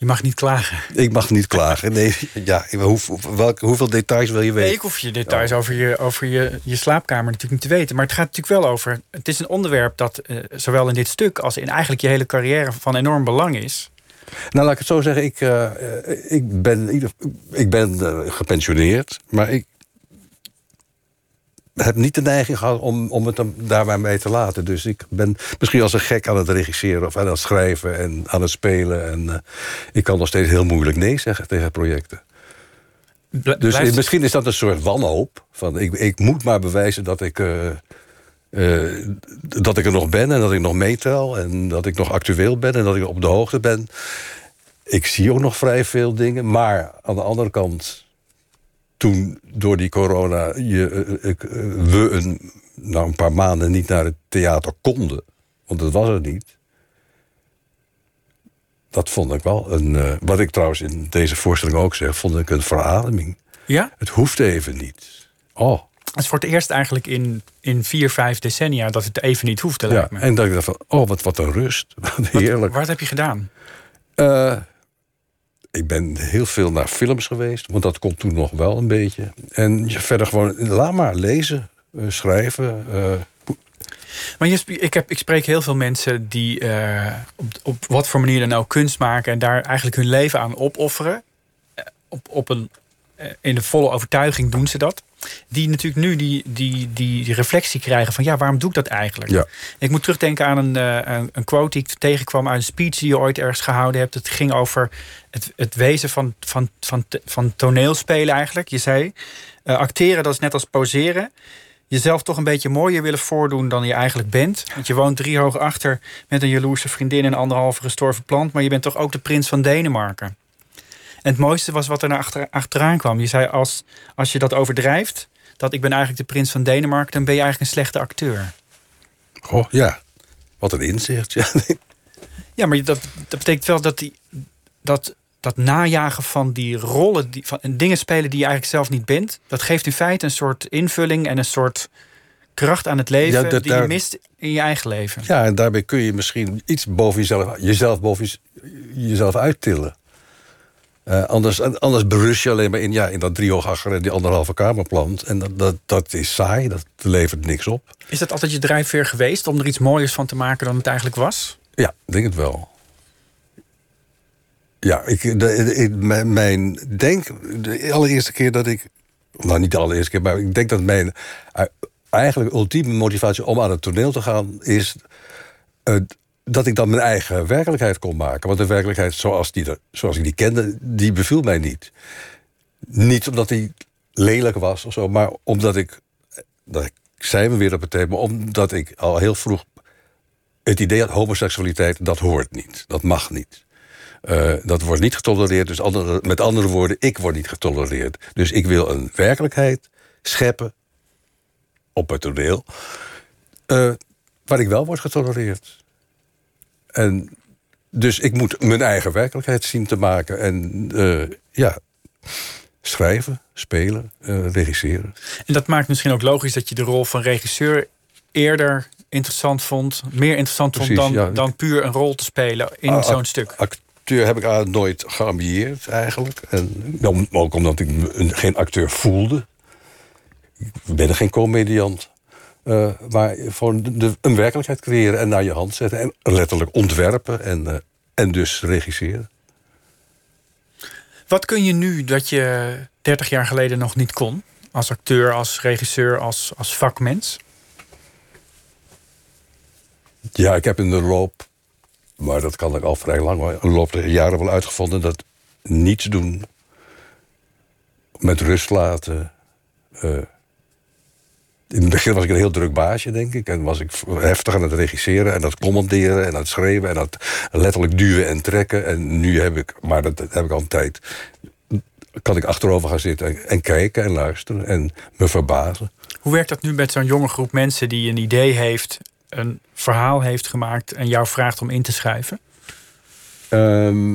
Je mag niet klagen. Ik mag niet klagen. Nee, ja, hoe, welke, hoeveel details wil je Nee, weten? ik hoef je details over, je, over je, je slaapkamer natuurlijk niet te weten. Maar het gaat natuurlijk wel over. Het is een onderwerp dat eh, zowel in dit stuk als in eigenlijk je hele carrière van enorm belang is. Nou, laat ik het zo zeggen. Ik, eh, eh, ik ben, ik ben gepensioneerd. Maar ik, heb niet de neiging gehad om, om het dan daarbij mee te laten. Dus ik ben misschien als een gek aan het regisseren of aan het schrijven en aan het spelen. En eh, ik kan nog steeds heel moeilijk nee zeggen tegen projecten. Bl- Dus blijft- misschien is dat een soort wanhoop. Van ik, ik moet maar bewijzen dat ik, eh, eh, dat ik er nog ben en dat ik nog meetel. En dat ik nog actueel ben en dat ik op de hoogte ben. Ik zie ook nog vrij veel dingen. Maar aan de andere kant, toen door die corona je, eh, ik, eh, we een, nou, een paar maanden niet naar het theater konden. Want dat was er niet. Dat vond ik wel een. eh, wat ik trouwens in deze voorstelling ook zeg, vond ik een verademing. Ja? Het hoeft even niet. Oh, Het is voor het eerst eigenlijk in, in vier, vijf decennia dat het even niet hoeft te ja. lijkt me. En dat ik dacht van, oh, wat, wat een rust. *laughs* Wat heerlijk. Wat heb je gedaan? Eh, ik ben heel veel naar films geweest, want dat komt toen nog wel een beetje. En verder gewoon, laat maar lezen, eh, schrijven. eh, Maar je, ik, heb, ik spreek heel veel mensen die eh, op, op wat voor manier dan ook kunst maken en daar eigenlijk hun leven aan opofferen. Op, op een, in de volle overtuiging doen ze dat. Die natuurlijk nu die, die, die, die reflectie krijgen van ja, waarom doe ik dat eigenlijk? Ja. Ik moet terugdenken aan een, eh, een, een quote die ik tegenkwam uit een speech die je ooit ergens gehouden hebt. Het ging over het, het wezen van, van, van, van toneelspelen eigenlijk. Je zei, eh, acteren dat is net als poseren jezelf toch een beetje mooier willen voordoen dan je eigenlijk bent. Want je woont drie hoog achter met een jaloerse vriendin en anderhalve gestorven plant, maar je bent toch ook de prins van Denemarken. En het mooiste was wat er naar achter, achteraan kwam. Je zei als, als je dat overdrijft, dat ik ben eigenlijk de prins van Denemarken, dan ben je eigenlijk een slechte acteur. oh, ja, wat een inzicht. Ja. *laughs* Ja, maar dat, dat betekent wel dat die, dat, dat najagen van die rollen, die, van, en dingen spelen die je eigenlijk zelf niet bent, dat geeft in feite een soort invulling en een soort kracht aan het leven Ja, dat die je mist in je eigen leven. ja, en daarbij kun je misschien iets boven jezelf, jezelf boven jez- jezelf uittillen. Eh, anders, anders berust je alleen maar in, ja, in dat driehoog achter en die anderhalve kamerplant. En dat, dat, dat is saai, dat levert niks op. Is dat altijd je drijfveer geweest om er iets mooiers van te maken dan het eigenlijk was? Ja, ik denk het wel. Ja, ik, de, mijn, mijn denk, de allereerste keer dat ik. Nou, niet de allereerste keer, maar ik denk dat mijn eh, eigenlijk ultieme motivatie om aan het toneel te gaan is. Dat ik dan mijn eigen werkelijkheid kon maken. Want de werkelijkheid zoals, die, er- zoals ik die kende, die beviel mij niet. Niet omdat die lelijk was of zo, maar omdat ik. Dat zijn we weer op het thema, omdat ik al heel vroeg het idee had homoseksualiteit, dat hoort niet. Dat mag niet. Eh, dat wordt niet getolereerd. Dus met andere woorden, ik word niet getolereerd. Dus ik wil een werkelijkheid scheppen op het toneel. eh, waar ik wel word getolereerd. En dus ik moet mijn eigen werkelijkheid zien te maken. En eh, ja, schrijven, spelen, eh, regisseren. En dat maakt misschien ook logisch dat je de rol van regisseur eerder interessant vond, meer interessant Precies, vond dan, ja. dan puur een rol te spelen in Ah, zo'n stuk. Acteur heb ik nooit geambieerd, eigenlijk. En, nou, ook omdat ik me geen acteur voelde. Ik ben geen comediant. Eh, maar gewoon de, een werkelijkheid creëren en naar je hand zetten. En letterlijk ontwerpen en, eh, en dus regisseren. Wat kun je nu dat je 30 jaar geleden nog niet kon? Als acteur, als regisseur, als, als vakmens? Ja, ik heb in de loop, maar dat kan ik al vrij lang hoor, in de loop der jaren wel uitgevonden dat niets doen, met rust laten. eh, in het begin was ik een heel druk baasje, denk ik. En was ik heftig aan het regisseren en aan het commanderen en aan het schreeuwen en het letterlijk duwen en trekken. En nu heb ik, maar dat heb ik al een tijd, kan ik achterover gaan zitten en, en kijken en luisteren en me verbazen. Hoe werkt dat nu met zo'n jonge groep mensen die een idee heeft, een verhaal heeft gemaakt en jou vraagt om in te schrijven? Ehm,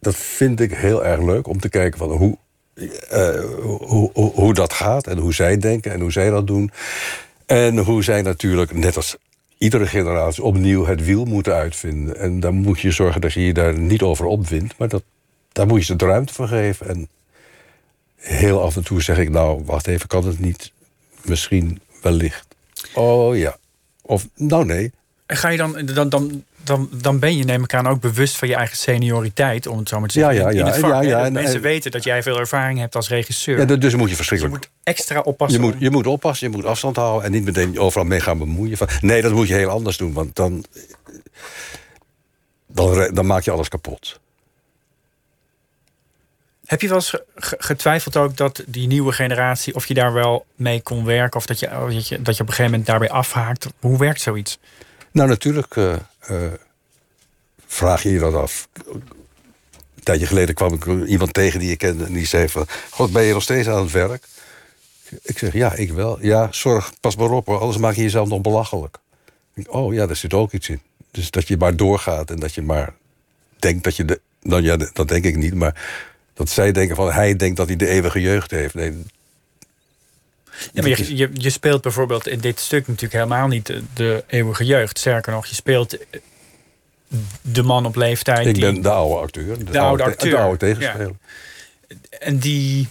dat vind ik heel erg leuk om te kijken van hoe, eh, hoe, dat gaat en hoe zij denken en hoe zij dat doen. En hoe zij natuurlijk, net als iedere generatie, opnieuw het wiel moeten uitvinden. En dan moet je zorgen dat je je daar niet over opwindt, maar dat, daar moet je ze de ruimte voor geven. En heel af en toe zeg ik, nou, wacht even, kan het niet? Misschien wellicht. Oh ja. Of, nou nee. En ga je dan, dan, dan, dan, dan ben je neem ik aan ook bewust van je eigen senioriteit, om het zo maar te Ja, zeggen. ja, in- in ja. het vak, Ja, ja, en- mensen en- weten dat jij veel ervaring hebt als regisseur. Ja, dus moet je dus je verschrikkelijk. moet extra Je oppassen. moet, om- je moet oppassen, je moet afstand houden en niet meteen overal mee gaan bemoeien. Van, nee, dat moet je heel anders doen, want dan, dan, maak je alles kapot. Heb je wel eens ge- ge- getwijfeld ook dat die nieuwe generatie, of je daar wel mee kon werken, of dat je, dat je, dat je op een gegeven moment daarbij afhaakt? Hoe werkt zoiets? Nou, natuurlijk eh, eh, vraag je je dat af. Een tijdje geleden kwam ik iemand tegen die ik kende en die zei van... God, ben je nog steeds aan het werk? Ik zeg, ja, ik wel. Ja, zorg, pas maar op hoor, anders maak je jezelf nog belachelijk. Oh ja, daar zit ook iets in. Dus dat je maar doorgaat en dat je maar denkt dat je... De, nou ja, dat denk ik niet, maar dat zij denken van... hij denkt dat hij de eeuwige jeugd heeft. Nee, Ja, maar je, je, je speelt bijvoorbeeld in dit stuk natuurlijk helemaal niet de, de eeuwige jeugd. Sterker nog, je speelt eh, de man op leeftijd. ik die, ben de oude acteur. De, oude te- acteur, De oude tegenspeler. En die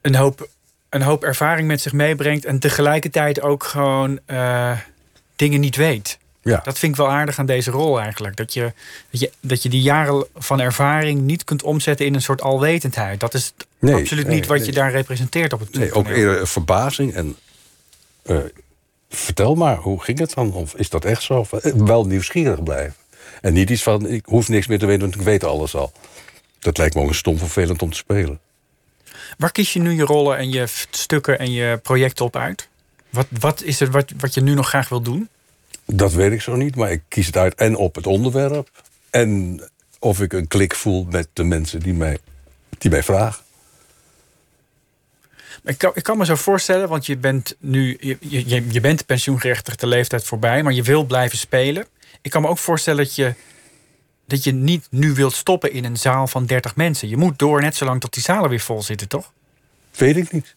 een hoop, een hoop ervaring met zich meebrengt. En tegelijkertijd ook gewoon eh, dingen niet weet. Ja. Dat vind ik wel aardig aan deze rol eigenlijk. Dat je, dat, je, dat je die jaren van ervaring niet kunt omzetten in een soort alwetendheid. Dat is Nee, absoluut nee, niet wat nee. je daar representeert op het Nee, ook eerder verbazing en... eh, vertel maar, hoe ging het dan? Of is dat echt zo? Of, eh, Wel nieuwsgierig blijven. En niet iets van, ik hoef niks meer te weten, want ik weet alles al. Dat lijkt me ook een stom vervelend om te spelen. Waar kies je nu je rollen en je stukken en je projecten op uit? Wat, wat is het wat, wat je nu nog graag wil doen? Dat weet ik zo niet, maar ik kies het uit en op het onderwerp... en of ik een klik voel met de mensen die mij, die mij vragen. Ik kan, ik kan me zo voorstellen, want je bent nu je, je, je bent pensioengerechtigde leeftijd voorbij, maar je wil blijven spelen. Ik kan me ook voorstellen dat je, dat je niet nu wilt stoppen in een zaal van 30 mensen. Je moet door net zolang tot die zalen weer vol zitten, toch? Weet ik niet.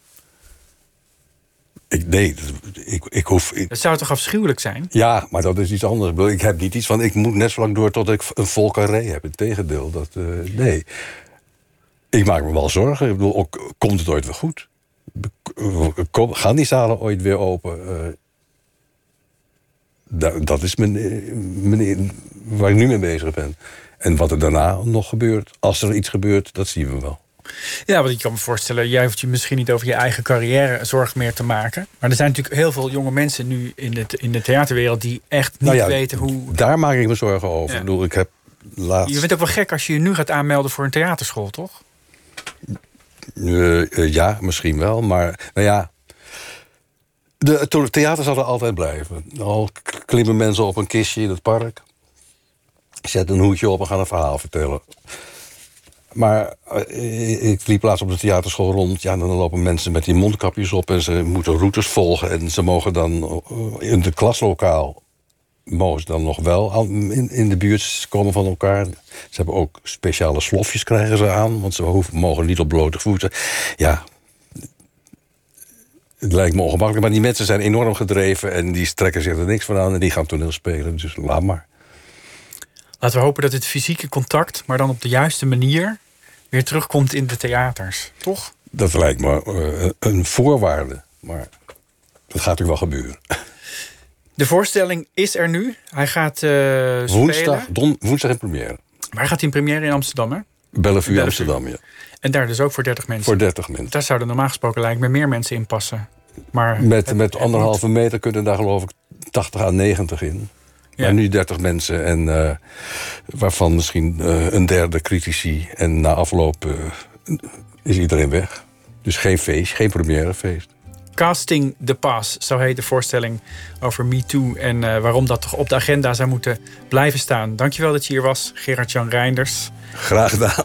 Ik, nee, dat- ik, ik hoef... ik- Dat zou toch afschuwelijk zijn? Ja, maar dat is iets anders. Ik heb niet iets van, ik moet net zo lang door tot ik een vol carré heb. Integendeel, dat, eh, nee. Ik maak me wel zorgen. Ik bedoel, ook, komt het ooit weer goed? Kom, gaan die zalen ooit weer open? Eh, da- dat is mijn, eh, mijn, waar ik nu mee bezig ben. En wat er daarna nog gebeurt, als er iets gebeurt, dat zien we wel. Ja, want ik kan me voorstellen, jij hoeft je misschien niet over je eigen carrière zorgen meer te maken. Maar er zijn natuurlijk heel veel jonge mensen nu in de, in de theaterwereld die echt niet Nou ja, weten hoe. Daar maak ik me zorgen over. Ja. Ik bedoel, ik heb laatst... Je bent ook wel gek als je je nu gaat aanmelden voor een theaterschool, toch? Eh, ja, misschien wel. Maar nou ja. De, theater zal er altijd blijven. Al klimmen mensen op een kistje in het park. Zetten een hoedje op en gaan een verhaal vertellen. Maar eh, ik liep laatst op de theaterschool rond. Ja, dan lopen mensen met die mondkapjes op en ze moeten routes volgen. En ze mogen dan eh, in het klaslokaal mogen ze dan nog wel in, in de buurt komen van elkaar. Ze hebben ook speciale slofjes krijgen ze aan, want ze mogen niet op blote voeten. Ja, het lijkt me ongemakkelijk, maar die mensen zijn enorm gedreven en die trekken zich er niks van aan en die gaan toneel spelen. Dus laat maar. Laten we hopen dat het fysieke contact, maar dan op de juiste manier, weer terugkomt in de theaters. Toch? Dat lijkt me eh, een voorwaarde, maar dat gaat natuurlijk wel gebeuren. De voorstelling is er nu. Hij gaat eh, Woensdag, don, woensdag in première. Hij gaat in première in Amsterdam, hè? Bellevue, Bellevue. Amsterdam, ja. En daar dus ook voor 30 mensen. Voor 30 mensen. Daar zouden normaal gesproken lijkt me meer mensen in passen. Maar Met, het- met anderhalve meter kunnen daar geloof ik 80 à 90 in. Ja. Maar nu 30 mensen en eh, waarvan misschien eh, een derde critici. En na afloop eh, is iedereen weg. Dus geen feest, geen premièrefeest. Casting the Pass, zo heet de voorstelling over MeToo en eh, waarom dat toch op de agenda zou moeten blijven staan. Dankjewel dat je hier was, Gerard-Jan Reinders. Graag gedaan.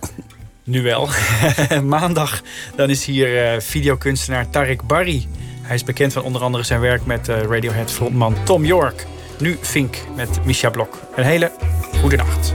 Nu wel. *laughs* Maandag dan is hier videokunstenaar Tarek Barry. Hij is bekend van onder andere zijn werk met eh, Radiohead frontman Tom York. Nu Fink met Misha Blok. Een hele goede nacht.